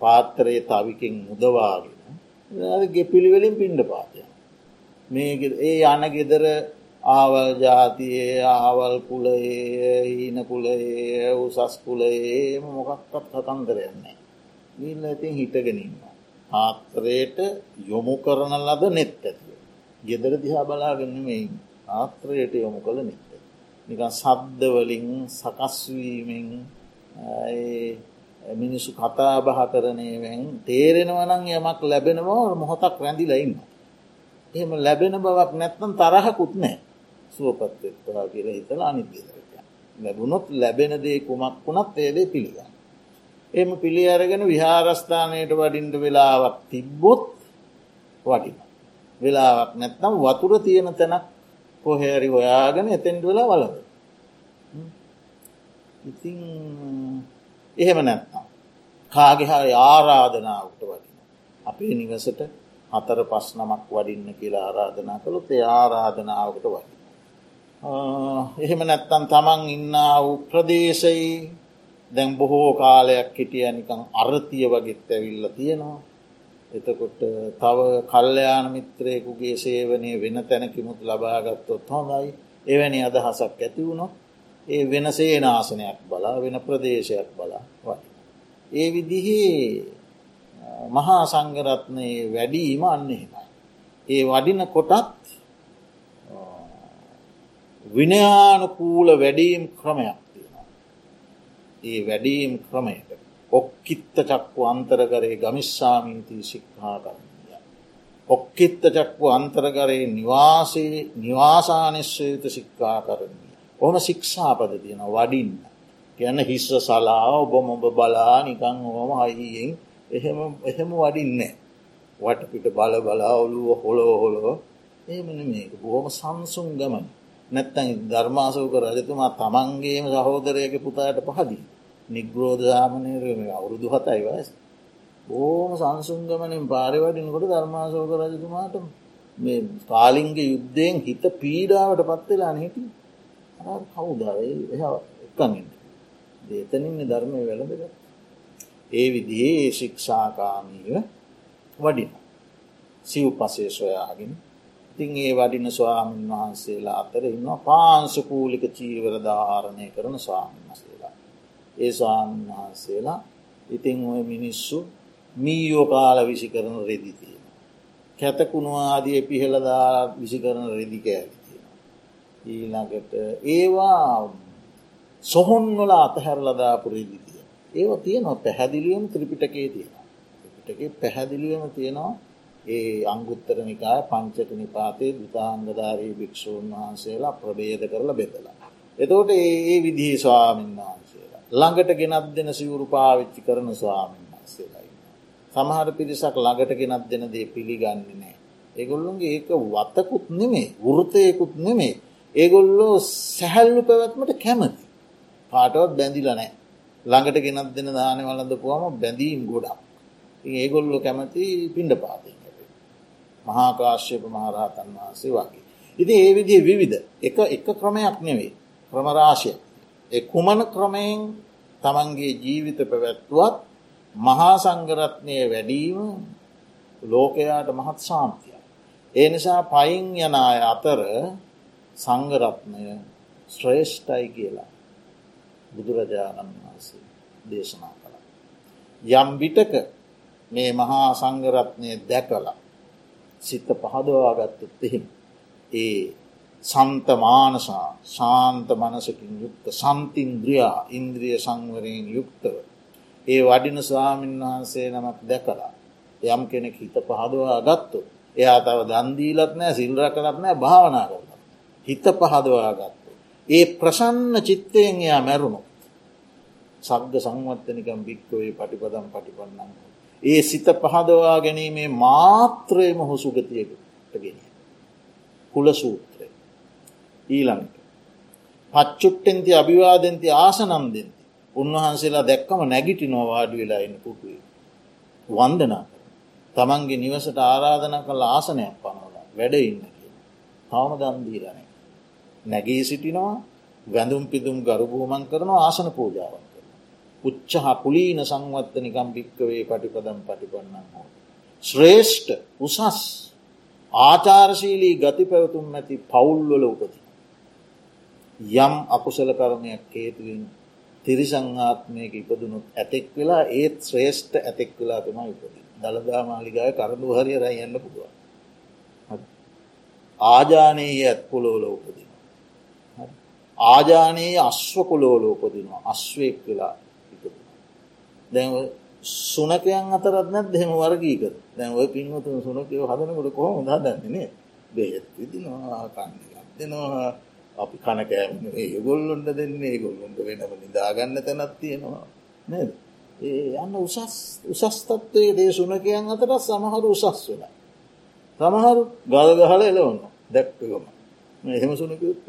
පාත්තරයේ තවිකින් මුදවාගෙන ගෙපිළිවෙලින් පිණ්ඩ පාතය. මේ ඒ යන ගෙදර ආවල් ජාතියේ ආවල් කුලයේ හීන කුලයේ උසස් කුලයේ මොකක්කත් කතන්දරයන්නේ. නිල්ල ඇතින් හිටගෙනන්න. ආත්‍රයට යොමු කරන ලද නෙත් ඇතිව. ගෙදර දිහා බලාගන්න මේ ආත්‍රයට යොමු කළ නෙත්ත. නිකන් සබ්දවලින් සකස්වීමෙන් මිනිසු කතා බහ කරනයවෙන් තේරෙනවනං යමක් ලැබෙනවා මොහොතක් රැඳිලඉන්න. එහෙම ලැබෙන බවක් නැත්නම් තරහකුත් නෑ සුවපත්වෙත්වා කියල හිතල අනිගේදරක. ලැබුණොත් ලැබෙන දේ කුමක් වුණත් ඒදේ පිළිගන්න. එම පිළි අරගෙන විහාරස්ථානයට වඩින්ට වෙලාවක් තිබ්බොත් වටින. වෙලාවක් නැත්නම් වතුර තියෙන තැනක් කොහැරි හොයාගෙන එතෙන්ට වෙලා වලද. ඉතින් එහෙම නැත්නම්. කාගෙහා ආරාධනාවට වටින. අපේ නිවසට හතර පස් නමක් වඩින්න කියලා ආරාධනා කළොත් ඒ ආරාධනාවකට වඩි. එහෙම නැත්තන් තමන් ඉන්න වූ ප්‍රදේශයි දැන් බොහෝ කාලයක් හිටිය නිකං අරතිය වගෙත් ඇවිල්ල තියෙනවා. එතකොට තව කල්්‍යයාන මිත්‍රයකුගේ සේවනය වෙන තැනකිමුත් ලබාගත්තොත් හොඳයි එවැනි අදහසක් ඇති වුණොත් ඒ වෙන සේනාසනයක් බලා වෙන ප්‍රදේශයක් බලා වයි. ඒ විදිහේ මහා සංගරත්නයේ වැඩීම අන්න එහෙමයි. ඒ වඩින කොටත් විනයානුකූල වැඩීම් ක්‍රමයක් තියෙනවා. ඒ වැඩීම් ක්‍රමයට ඔක්කිත්ත චක්කු අන්තරකරේ ගමිස්සාමින්තිී ශික්හා කරන්නය. ඔක්කිත්ත චක්කු අන්තරකරේ නිවාසේ නිවාසානිශ්‍යයුත සික්කා කරන්නේ. ඕම ශික්ෂාපද තියෙන වඩින්න. කියන්න හිස්ස සලා ඔබ මොබ බලා නිකං ඕම අයියෙන් එහෙම එහෙම වඩින්නේ. වටපිට බල බලා ඔලුව හොලෝ හොලෝ ඒමන මේක බොහොම සංසුන් ගමන නැත්තැන් ධර්මාසෝක රජතුමා තමන්ගේම සහෝදරයක පුතාට පහදී. නිග්‍රෝධාමනයම අවුරුදු හතයි වයස්. බෝම සංසුන්ගමනින් පාරිවඩිනකොට ධර්මාසෝක රජතුමාට මේ කාලින්ගේ යුද්ධයෙන් හිත පීඩාවට පත්වෙලා නහිටි කවුදාවේ එහ එකගන්න. දේතනින් ධර්මය වැළඳග. ඒ විදිහේ ශික්ෂාකාමීව වඩින. සිව් පසේ සොයාගෙන ඉතින් ඒ වඩින ස්වාමීන් වහන්සේලා අතර ඉන්න පාංශපූලික චීවර ධාරණය කරන ස්වාමීන් වසේලා. ඒ ස්වාමීන් වහන්සේලා ඉතිං ඔය මිනිස්සු මීයෝ කාල විසි කරන රෙදි තියෙන. කැතකුණු ආදිය පිහෙළදා විසි කරන රෙදි කෑලි තියෙන. ඊළඟට ඒවා සොහොන්වල අතහැරලදාපු රෙදි තිය. ඒව තියනවා පැහැදිලියම් ත්‍රිපිටකේ තියෙන. ත්‍රිපිටකේ පැහැදිලියම තියෙනවා ඒ අංගුත්තර නිකාය පංචක නිපාතේ දුතාංගධාරී භික්‍ෂූන් වහන්සේලා ප්‍රබේද කරල බෙදලා. එතෝට ඒ විදිහි ස්වාමීන් වහන්සේලා. ළඟට ගෙනත් දෙන සිවුරු පාවිච්චි කරන ස්වාමීන් වහන්සේලායි. සමහර පිරිසක් ළඟට ගෙනත් දෙන දේ පිළිගන්න නෑ. ඒගොල්ලුන්ගේ ඒක වත්තකුත් නෙමේ වෘතයකුත් නෙමේ. ඒගොල්ලෝ සැහැල්ලු පැවැත්මට කැමති. පාටවත් බැඳිල නෑ. ළඟට ගෙනත් දෙන දානය වලඳ පුවම බැඳීම් ගොඩක්. ඒගොල්ලො කැමති පිණ්ඩ පාතිය. මහාකාශ්‍යප මහරහතන් වහන්සේ වගේ. ඉති ඒ විදිහ විවිධ එක එක ක්‍රමයක් නෙවෙයි ක්‍රමරාශය. එ කුමන ක්‍රමයෙන් තමන්ගේ ජීවිත පැවැත්තුවත් මහා සංගරත්නය වැඩීම ලෝකයාට මහත් සාන්තිය. ඒ නිසා පයින් යන අය අතර සංගරත්නය ශ්‍රේෂ්ඨයි කියලා බුදුරජාණන් වහන්සේ දේශනා කළ. යම් විටක මේ මහා සංගරත්නය දැකලා සිත පහදවාගත්තත් එහෙම. ඒ සන්තමානසා ශාන්ත මනසකින් යුක්ත සන්තින්ද්‍රියා ඉන්ද්‍රිය සංවරයෙන් යුක්තව. ඒ වඩින ස්වාමීන් වහන්සේ නමක් දැකලා. යම් කෙනෙක් හිත පහදවා ගත්තු. එයා තව දන්දීලත් නෑ සිල්ර කරත් නෑ භාවනා කරන. හිත පහදවා ගත්තු. ඒ ප්‍රසන්න චිත්තයෙන් එයා මැරුණු. සග්ග සංවත්තනිකම් භික්කවේ පටිපදම් පටිපන්නන්න. ඒ සිත පහදවා ගැනීමේ මාත්‍රයම හො සුගතියකට ගෙන. කුල සූත්‍රය. ඊළඟට. පච්චුට්ටෙන්ති අභිවාදෙන්ති ආසනම්දෙන්ති. උන්වහන්සේලා දැක්කම නැගිටි නොවාඩි වෙලා ඉන්න පුටුවේ. වන්දනා තමන්ගේ නිවසට ආරාධන කළ ආසනයක් පනවල වැඩ ඉන්න කිය. තවම දන්දීරනය. නැගී සිටිනවා වැඳුම් පිදුම් ගරුබූමන් කරනවා ආසන පූජාවන්. උච්චහ පුලීන සංවත්තනිකම් භික්කවේ පටිපදම් පටිපන්නන් හෝ. ශ්‍රේෂ්ඨ උසස් ආචාරශීලී ගති පැවතුම් ඇති පවුල්වල උපති. යම් අකුසල කරමයක් හේතුවෙන් තිරිසංආත්මයක ඉපදනුත් ඇතෙක් වෙලා ඒත් ශ්‍රේෂ්ඨ ඇතෙක් වෙලා තම ඉපති. දළදා මාලිගාය කරඳු හරි රයි යන්න පුුව. ආජානයේ ඇත් පොලෝල උපදින. ආජානයේ අශ්ව කොලෝල උපදිනවා අශ්වයෙක් වෙලා දැන් සුනකයන් අතරත් නැත් දෙහෙම වර්ගීක දැන් ඔය පින්වතුන් සුනකයෝ හදනකොට කොහොම හදන්නේනේ බෙහෙත් විදිනවා කන්න දෙනවා. අපි කනකෑම ඒගොල්ලොන්ට දෙන්නේ. ඒගොල්ලොන්ට වෙනම නිදාගන්න තැනත් තියෙනවා. නේද? ඒ යන්න උසස් උසස්තත්වයේ දේ සුනකයන් අතර සමහරු උසස් වෙන සමහරු ගල් ගහල එලවන්න දැක්කගම එහෙම සුනකයුත්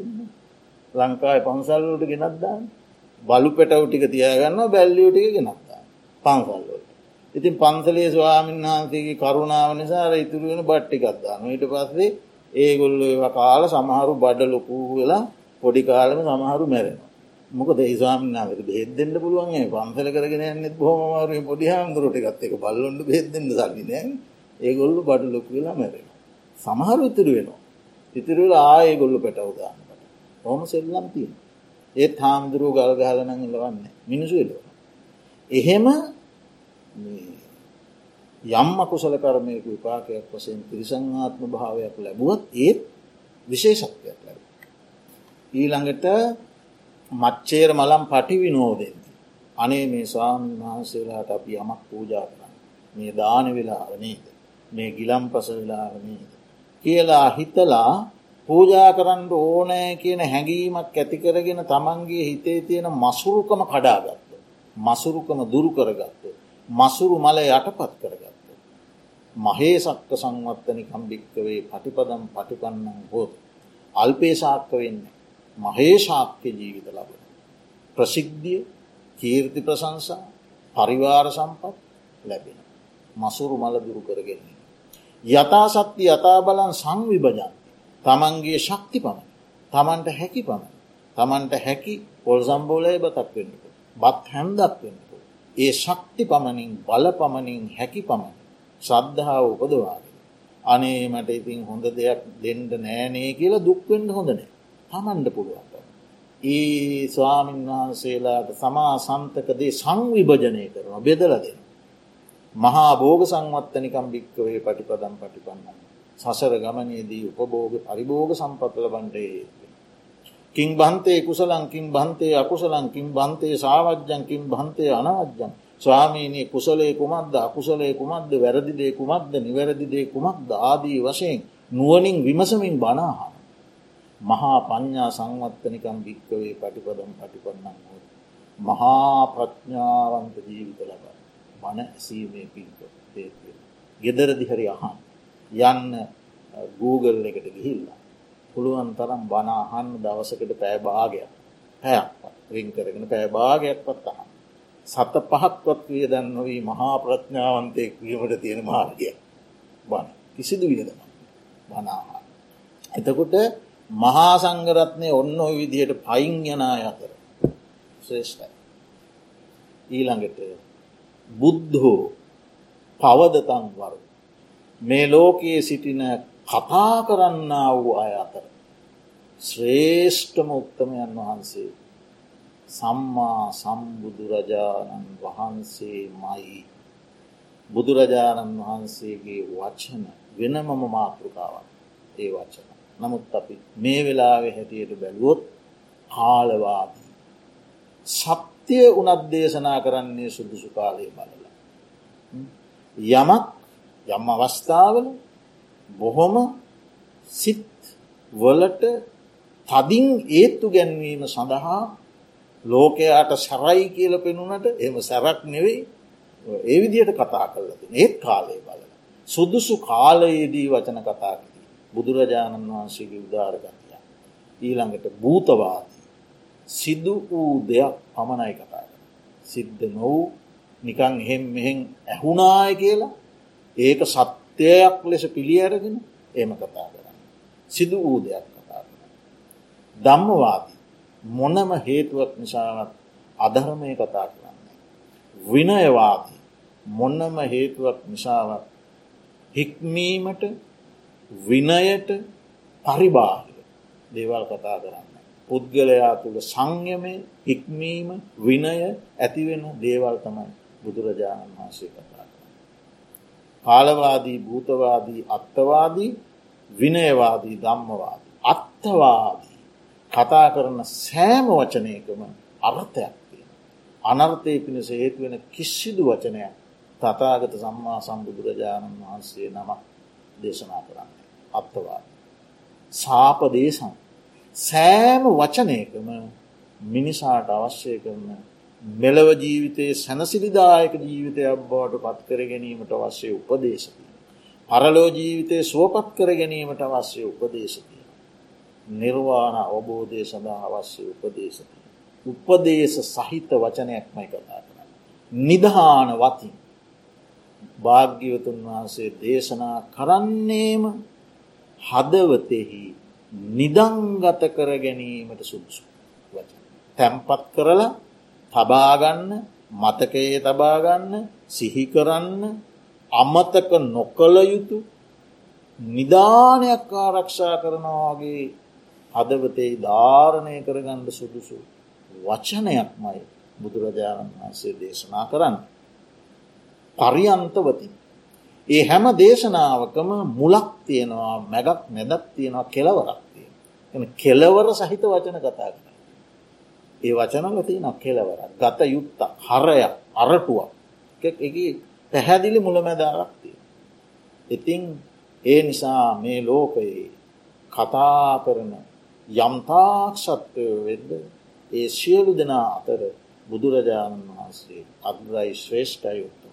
ලංකායි පන්සල්ලට ගෙනත්දාන්න බලු පෙටව් ටික තියාගන්න බැල්ලියෝ ටික ගෙනත්ත පන්සල්ලට. ඉතින් පන්සලේ ස්වාමීන් වහන්සේගේ කරුණාව නිසාර ඉතුරු වෙන බට්ටිකක්දාන ඊට පස්සේ ඒගොල්ල ඒව කාල සමහරු බඩ ලොකූ වෙලා පොඩි කාලම සමහරු මැරෙන. මොක දේශවාමිනාවට බෙදෙන්ට පුළුවන් පන්සල කරගෙන නෙත් බොහමමාරු පොඩි හාමුදුරටගත් එක බල්ලොන්ට බෙදෙන්ට සල්ලිනෑ ඒගොල්ලු බඩ ලොකු වෙලා මැරෙන. සමහරු ඉතුරු වෙනවා. ඉතිරුල ආය ගොල්ලු පැටවදාන්නට. හොම සෙල්ලම් තියෙන. ඒත් හාමුදුරුව ගල් ගහලනං ඉලවන්න මිනිසු එලවා. එහෙම යම් අකුසල කරමයක විපාකයක් වසයෙන් තිරිසංආත්ම භාවයක් ලැබුවත් ඒත් විශේෂත්වයක් ලැබ. ඊළඟට මච්චේර මලම් පටි විනෝදෙන්. අනේ මේ ස්වාමීන් වහන්සේලාට අපි යමක් පූජා කරන්න. මේ දාන වෙලාවනේද. මේ ගිලම් පස වෙලාවනේද. කියලා හිතලා පූජා කරන්න ඕනෑ කියන හැඟීමක් ඇතිකරගෙන තමන්ගේ හිතේ තියෙන මසුරුකම කඩාගත්ත. මසුරුකම දුරු කරගත්ත. මසුරු මල යටපත් කරගත්ත. මහේ සක්ක සංවත්තනිකම් භික්කවේ පටිපදම් පටිපන්නන් හෝත්. අල්පේශාක්ක වෙන්න. මහේශාක්‍ය ජීවිත ලබන. ප්‍රසිද්ධිය කීර්ති ප්‍රසංසා පරිවාර සම්පත් ලැබෙන. මසුරු මල දුරු කරගෙන්නේ. යථා සත්‍ය යථා බලන් සංවිභජන් තමන්ගේ ශක්ති පමණ තමන්ට හැකි පමණ තමන්ට හැකි පොල් සම්බෝලය බතක් වෙන්නක බත් හැන්දක් වෙන්නක ඒ ශක්ති පමණින් බල පමණින් හැකි පමණ ශ්‍රද්ධාව උපදවාගෙන. අනේ මට ඉතින් හොඳ දෙයක් දෙන්ඩ නෑනේ කියලා දුක්වෙන්ඩ හොඳනෑ තමන්ඩ පුළුවන්. ඒ ස්වාමීන් වහන්සේලාට සමා සන්තකදේ සංවිභජනය කරන බෙදල දෙෙන මහා බෝග සංවත්තනිකම් භික්කවේ පටිපදම් පටිපන්නන්න සසර ගමනයේදී උපභෝග පරිභෝග සම්පත්ල බන්ටේ කින් බන්තේ කුසලංකින් බන්තේ අකුසලංකින් බන්තේ සාවජ්ජංකින් බන්තය අනවජ්ජන් ස්වාමීනී කුසලේ කුමක්ද අකුසලේ කුමක්ද වැරදිදේ කුමක්ද නිවැරදිදේ කුමක්ද ආදී වශයෙන් නුවනින් විමසමින් බනාහන මහා පඤ්ඥා සංවත්තනිකම් භික්කවේ පටිපදම් පටිපන්නන් හෝ මහා ප්‍රඥාවන්ත ජීවිත ලබ මන ඇසීමේ පින්ක ගෙදරදි හරි අහන් යන්න Google එකට ගිහිල්ලා. පුළුවන් තරම් බනාහන්න දවසකට පෑ භාගයක්. පැයක් රින් කරගෙන පෑ භාගයක් පත් අහන් සත පහක්වත් විය දන්නවී මහා ප්‍රඥාවන්තයෙක් වීමට තියෙන මාර්ගය. බන කිසිදු වියදම බනාහන් එතකොට මහා සංගරත්නය ඔන්න ඔය විදියට පයින් යනා අතර ශ්‍රේෂ්ඨයි. ඊළඟට බුද්ධෝ පවදතන් වරු. මේ ලෝකයේ සිටින කතා කරන්න වූ අය අතර. ශ්‍රේෂ්ඨම උත්තමයන් වහන්සේ සම්මා සම්බුදුරජාණන් වහන්සේ මයි බුදුරජාණන් වහන්සේගේ වචන වෙනමම මාතෘකාවක් ඒ වචන. නමුත් අපි මේ වෙලාවෙ හැටියට බැලුවොත් කාලවාදී. සත්‍යය උනත් දේශනා කරන්නේ සුදුසු කාලය බලලා. යමක් යම් අවස්ථාවල බොහොම සිත් වලට තදින් ඒත්තු ගැන්වීම සඳහා ලෝකයාට සැරයි කියල පෙනුනට එම සැරක් නෙවෙයි ඒ විදියට කතා කරලද ඒත් කාලය බල. සුදුසු කාලයේදී වචන කතාකිදී. බුදුරජාණන් වහන්සේගේ උදාරගතිය. ඊළඟට භූතවාදී. සිදු වූ දෙයක් පමණයි කතා. සිද්ධ නොවූ නිකං එහෙම් මෙහෙන් ඇහුනාය කියලා ඒක සත්‍යයක් ලෙස පිළියරගෙන එම කතා කරන්න. සිදු වූ දෙයක් කතා කරන්න. දම්මවාදී මොනම හේතුවක් නිසාවත් අධර්මය කතා කරන්නේ. විනයවාදී මොන්නම හේතුවක් නිසාවත් හික්මීමට විනයට පරිබාහිර දේවල් කතා කරන්න. පුද්ගලයා තුළ සංයමය හික්මීම විනය ඇතිවෙන දේවල් තමයි බුදුරජාණන් වහන්සේ කතා. කාලවාදී භූතවාදී අත්තවාදී විනයවාදී ධම්මවාදී. අත්තවාදී කතා කරන සෑම වචනයකම අර්ථයක් තියෙන. අනර්ථය පිණිස හේතුවෙන කිසිදු වචනයක් තතාගත සම්මා සම්බුදුරජාණන් වහන්සේ නම දේශනා කරන්නේ. අත්තවාද. සාපදේශන් සෑම වචනයකම මිනිසාට අවශ්‍යය කරන මෙලව ජීවිතයේ සැනසිරිදායක ජීවිතයක් බවට පත් කර ගැනීමට අවශ්‍ය උපදේශතිය. පරලෝ ජීවිතය සුවපත් කර ගැනීමට අවශ්‍ය උපදේශතිය. නිර්වාණ අවබෝධය සඳහා අවශ්‍ය උපදේශතිය. උපදේශ සහිත වචනයක්මයි කතා කරන්න. නිධාන වතින් භාග්‍යවතුන් වහන්සේ දේශනා කරන්නේම හදවතෙහි නිදංගත කර ගැනීමට සුදුසු වචන. තැම්පත් කරලා තබාගන්න මතකයේ තබාගන්න සිහිකරන්න අමතක නොකළ යුතු නිධානයක් ආරක්ෂා කරනවාගේ හදවතේ ධාරණය කරගණ්ඩ සුදුසු වචනයක්මයි බුදුරජාණන් වහන්සේ දේශනා කරන්න. පරියන්තවති. ඒ හැම දේශනාවකම මුලක් තියෙනවා මැගක් නැදක් තියෙනවා කෙලවරක් තියෙන. එම කෙලවර සහිත වචන කතා කර. ඒ වචනල තියෙන කෙලවර ගත යුත්ත හරයක් අරටුවක් එක පැහැදිලි මුලමැදාරක් තියෙන. ඉතිං ඒ නිසා මේ ලෝකයේ කතා කරන යම්තාක් සත්වය වෙද්ද ඒ සියලු දෙනා අතර බුදුරජාණන් වහන්සේ අග්‍රයි ශ්‍රේෂ්ඨයුත්තු.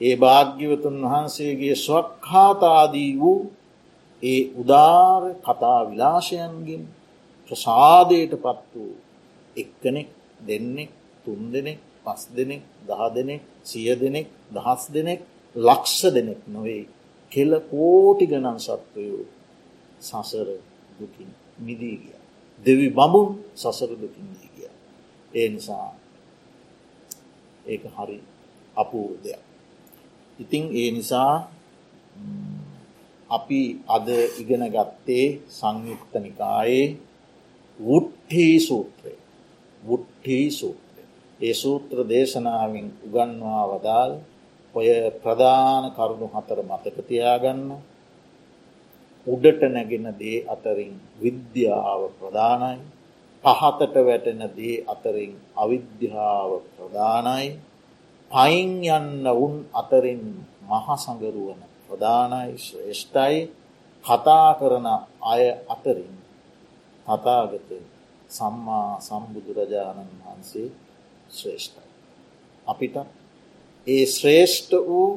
ඒ භාග්‍යවතුන් වහන්සේගේ ස්වක්හාතාදී වූ ඒ උදාර කතා විලාශයන්ගින් ප්‍රසාදයට පත් වූ එක්කනෙක් දෙන්නෙක් තුන් දෙනෙක් පස් දෙනෙක් දහ දෙනෙක් සිය දෙනෙක් දහස් දෙනෙක් ලක්ෂ දෙනෙක් නොවේ කෙල කෝටි ගණන් සත්වයෝ සසර දුකින් මිදී ගිය. දෙවි බඹුන් සසර දුකින් දී ගිය. ඒ නිසා ඒක හරි අපූර්දයක්. ඉතිං ඒ නිසා අපි අද ඉගෙන ගත්තේ සංයුක්ත නිකායේ වුට්හී සූත්‍රය වුට්හී සූත්‍රය. ඒ සූත්‍ර දේශනාවෙන් උගන්වා වදාල් ඔය ප්‍රධාන කරුණු හතර මතකතියාගන්න උඩට නැගෙන දේ අතරින් විද්‍යාව ප්‍රධානයි. පහතට වැටෙන දේ අතරින් අවිද්‍යාව ප්‍රධානයි. පයින් යන්න උන් අතරින් මහසඟරුවන ප්‍රධානයි ශ්‍රේෂ්ඨයි. කතා කරන අය අතරින් කතාගත සම්මා සම්බුදුරජාණන් වහන්සේ ශ්‍රේෂ්ඨයි. අපිට ඒ ශ්‍රේෂ්ඨ වූ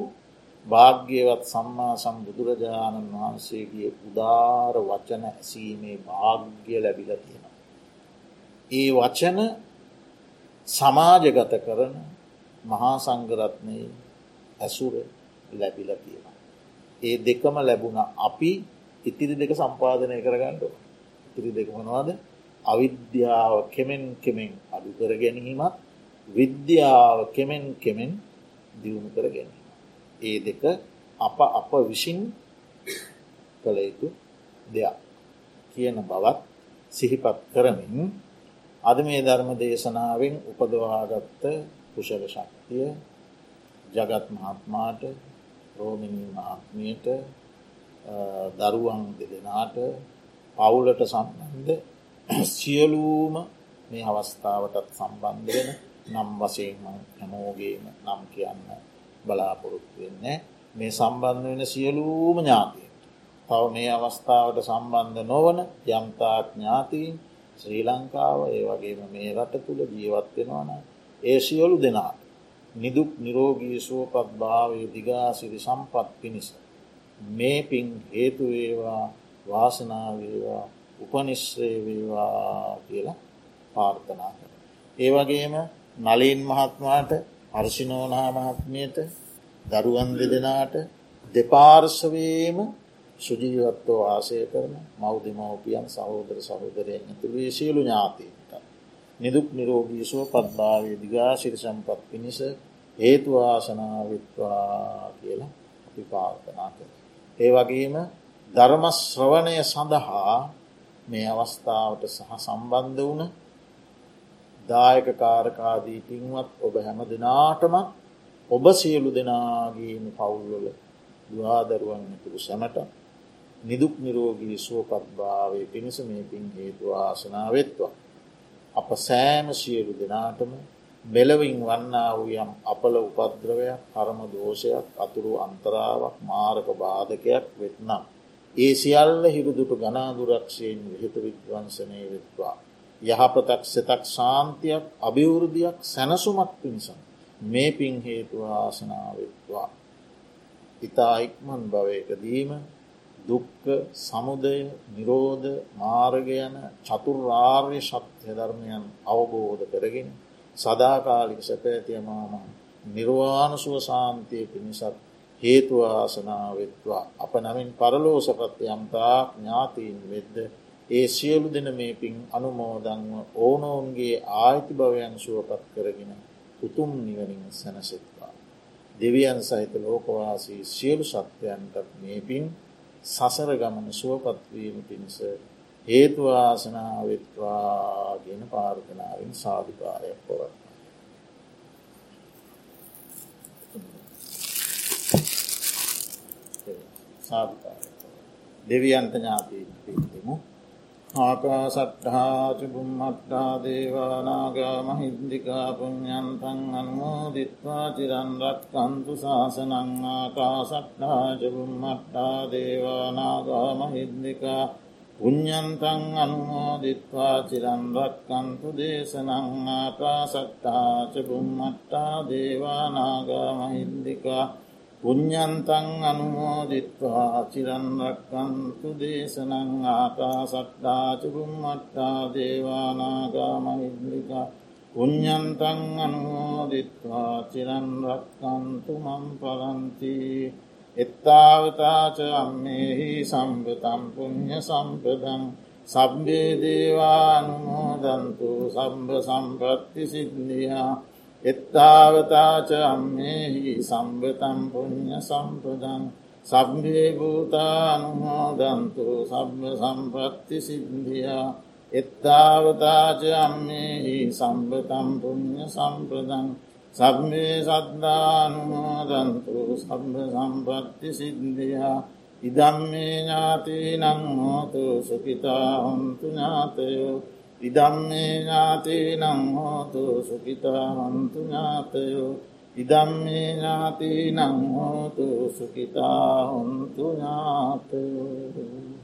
භාග්‍යවත් සම්මා සම්බුදුරජාණන් වහන්සේගේ උදාර වචන ඇසීමේ භාග්‍ය ලැබිල තියෙන. ඒ වචන සමාජගත කරන මහා සංගරත්නයේ ඇසුර ලැබිල තියෙන. ඒ දෙකම ලැබුණ අපි ඉතිරි දෙක සම්පාධනය කරගන්නඩ ඉතිරි දෙක මොනවාද අවිද්‍යාව කෙමෙන් කෙමෙන් අඩු කර ගැනීමත් විද්‍යාව කෙමෙන් කෙමෙන් දියුණු කර ගැනීම. ඒ දෙක අප අප විසින් කළ යුතු දෙයක් කියන බවත් සිහිපත් කරමින් අද මේ ධර්ම දේශනාවෙන් උපදවාගත්ත කුෂල ශක්තිය ජගත් මහත්මාට රෝමිණී මහත්මයට දරුවන් දෙදෙනාට පවුලට සම්බන්ධ සියලූම මේ අවස්ථාවටත් සම්බන්ධ වෙන නම් වසයෙන් හැමෝගේම නම් කියන්න බලාපොරොත්තු වෙන්නේ මේ සම්බන්ධ වෙන සියලූම ඥාතිය. තව මේ අවස්ථාවට සම්බන්ධ නොවන යම්තාක් ඥාතීන් ශ්‍රී ලංකාව ඒ වගේම මේ රට තුළ ජීවත්වෙනවන ඒ සියලු දෙනාට නිදුක් නිරෝගී සුවපත් භාවය දිගාසිරි සම්පත් පිණිස. මේ පින් හේතුවේවා වාසනාවේවා උපනිශ්‍රේ වේවා කියලා පාර්ථනා කර. ඒ වගේම නලීන් මහත්මාට අර්ශිනෝනා මහත්මයට දරුවන් දෙදෙනාට දෙපාර්ශවේම සුජීවත්වෝ ආසය කරන මෞදමවපියන් සහෝදර සහෝදරයෙන් ඇතුළේ සියලු ඥාතීන්ට. නිදුක් නිරෝගී සුව පත්භාවය දිගාශිරි සම්පත් පිණිස හේතුවාසනාවිත්වා කියලා අපි පාර්ථනා කර. ඒ වගේම ධර්මශ්‍රවණය සඳහා මේ අවස්ථාවට සහ සම්බන්ධ වුණ දායක කාරකාදී පින්වත් ඔබ හැම දෙනාටම ඔබ සියලු දෙනාගේම පවුල්වල දවාදරුවන් ඇතුළු සැමට නිදුක් නිරෝගී සුවපත්භාවය පිණිස මේ පින් හේතු ආසනාවත්වා. අප සෑම සියලු දෙනාටම මෙලවින් වන්නා වූ යම් අපල උපද්‍රවයක් කරම දෝෂයක් අතුරු අන්තරාවක් මාරක බාධකයක් වෙත්නම්. ඒ සියල්ල හිරුදුට ගනාදුරක්ෂයෙන් විහිත විද්වන්සනය වෙත්වා. යහපතක් සෙතක් ශාන්තියක් අභිවෘධයක් සැනසුමක් පිණිසම් මේ පින් හේතු ආසනාවත්වා. ඉතා ඉක්මන් භවයකදීම දුක්ක සමුදය නිරෝධ මාර්ගයන චතුර්ආර්ය ශක්්‍ය ධර්මයන් අවබෝධ කරගෙන සදාකාලික සැපෑතියමාම නිර්වාණසුව සාන්තිය පිණිසත් හේතුවාසනාවෙත්වා අප නමින් පරලෝසපත් යම්තා ඥාතීන් වෙද්ද ඒ සියලු දෙන මේ පින් අනුමෝදංව ඕනෝන්ගේ ආයිති භවයන් සුවපත් කරගෙන උතුම් නිවනින් සැනසෙත්වා. දෙවියන් සහිත ලෝකවාසී සියලු සත්වයන්ට මේ පින් සසර ගමන සුවපත්වීම පිණිස හේතුවාසනාවෙත්වා ගෙන පාර්ථනාවෙන් සාධකාරයක් පොරත්වා. සාධකාර දෙවියන්ත ඥාතීන් පිහිටමු ආකාසට්හාචුබුම්මට්ටා දේවානාගා මහින්දිකා පුුණ්ඥන්තන් අනුමෝදිත්වා චිරන්රත් කන්තු ශාසනං ආකාසට්හාචුබුම්මට්ටා දේවානාගා මහින්දිකා පුඤ්ඥන්තන් අනුමෝදිත්වා චිරන්රත් කන්තු දේශනං ආකාසට්ටාචබුම්මට්ටා දේවානාගා මහින්දිකා පුඤ්ඥන්තන් අනුමෝදිත්වා චිරන්රක්කන්තු දේශනං ආකා සට්ටාචකුම් මට්ටා දේවානාගා මහිද්ලික පුඤ්ඥන්තන් අනුමෝදිත්වා චිරන්රක්කන්තු මම් පරන්ති එත්තාවතාච අම්මෙහි සම්පතම් පුුණ්්‍ය සම්පදං සබ්බේ දේවානුමෝදන්තු සම්බ සම්පත්ති සිද්ධියා එත්තාවතාච අම්මෙහි සම්බතම් පුුණ්්‍ය සම්පදං සබ්බේ භූතානුමෝදන්තු සබ්බ සම්පත්ති සිද්ධියා. එත්තාවතාච අම්මෙහි සම්බතම් පුුණ්්‍ය සම්පදං සබ්මේ සද්ධානුමෝදන්තු සබ්බ සම්පත්ති සිද්ධියා. ඉදම්මේ ඥාති නං හෝතු සුකිතා හොන්තු ඥාතයෝ. ඉදම්මේ ඥාති නං හෝතු සුකිතා හන්තු ඥාතයෝ ඉදම්මේ ඥාති නං හෝතු සුකිතා හොන්තු ඥාතයෝ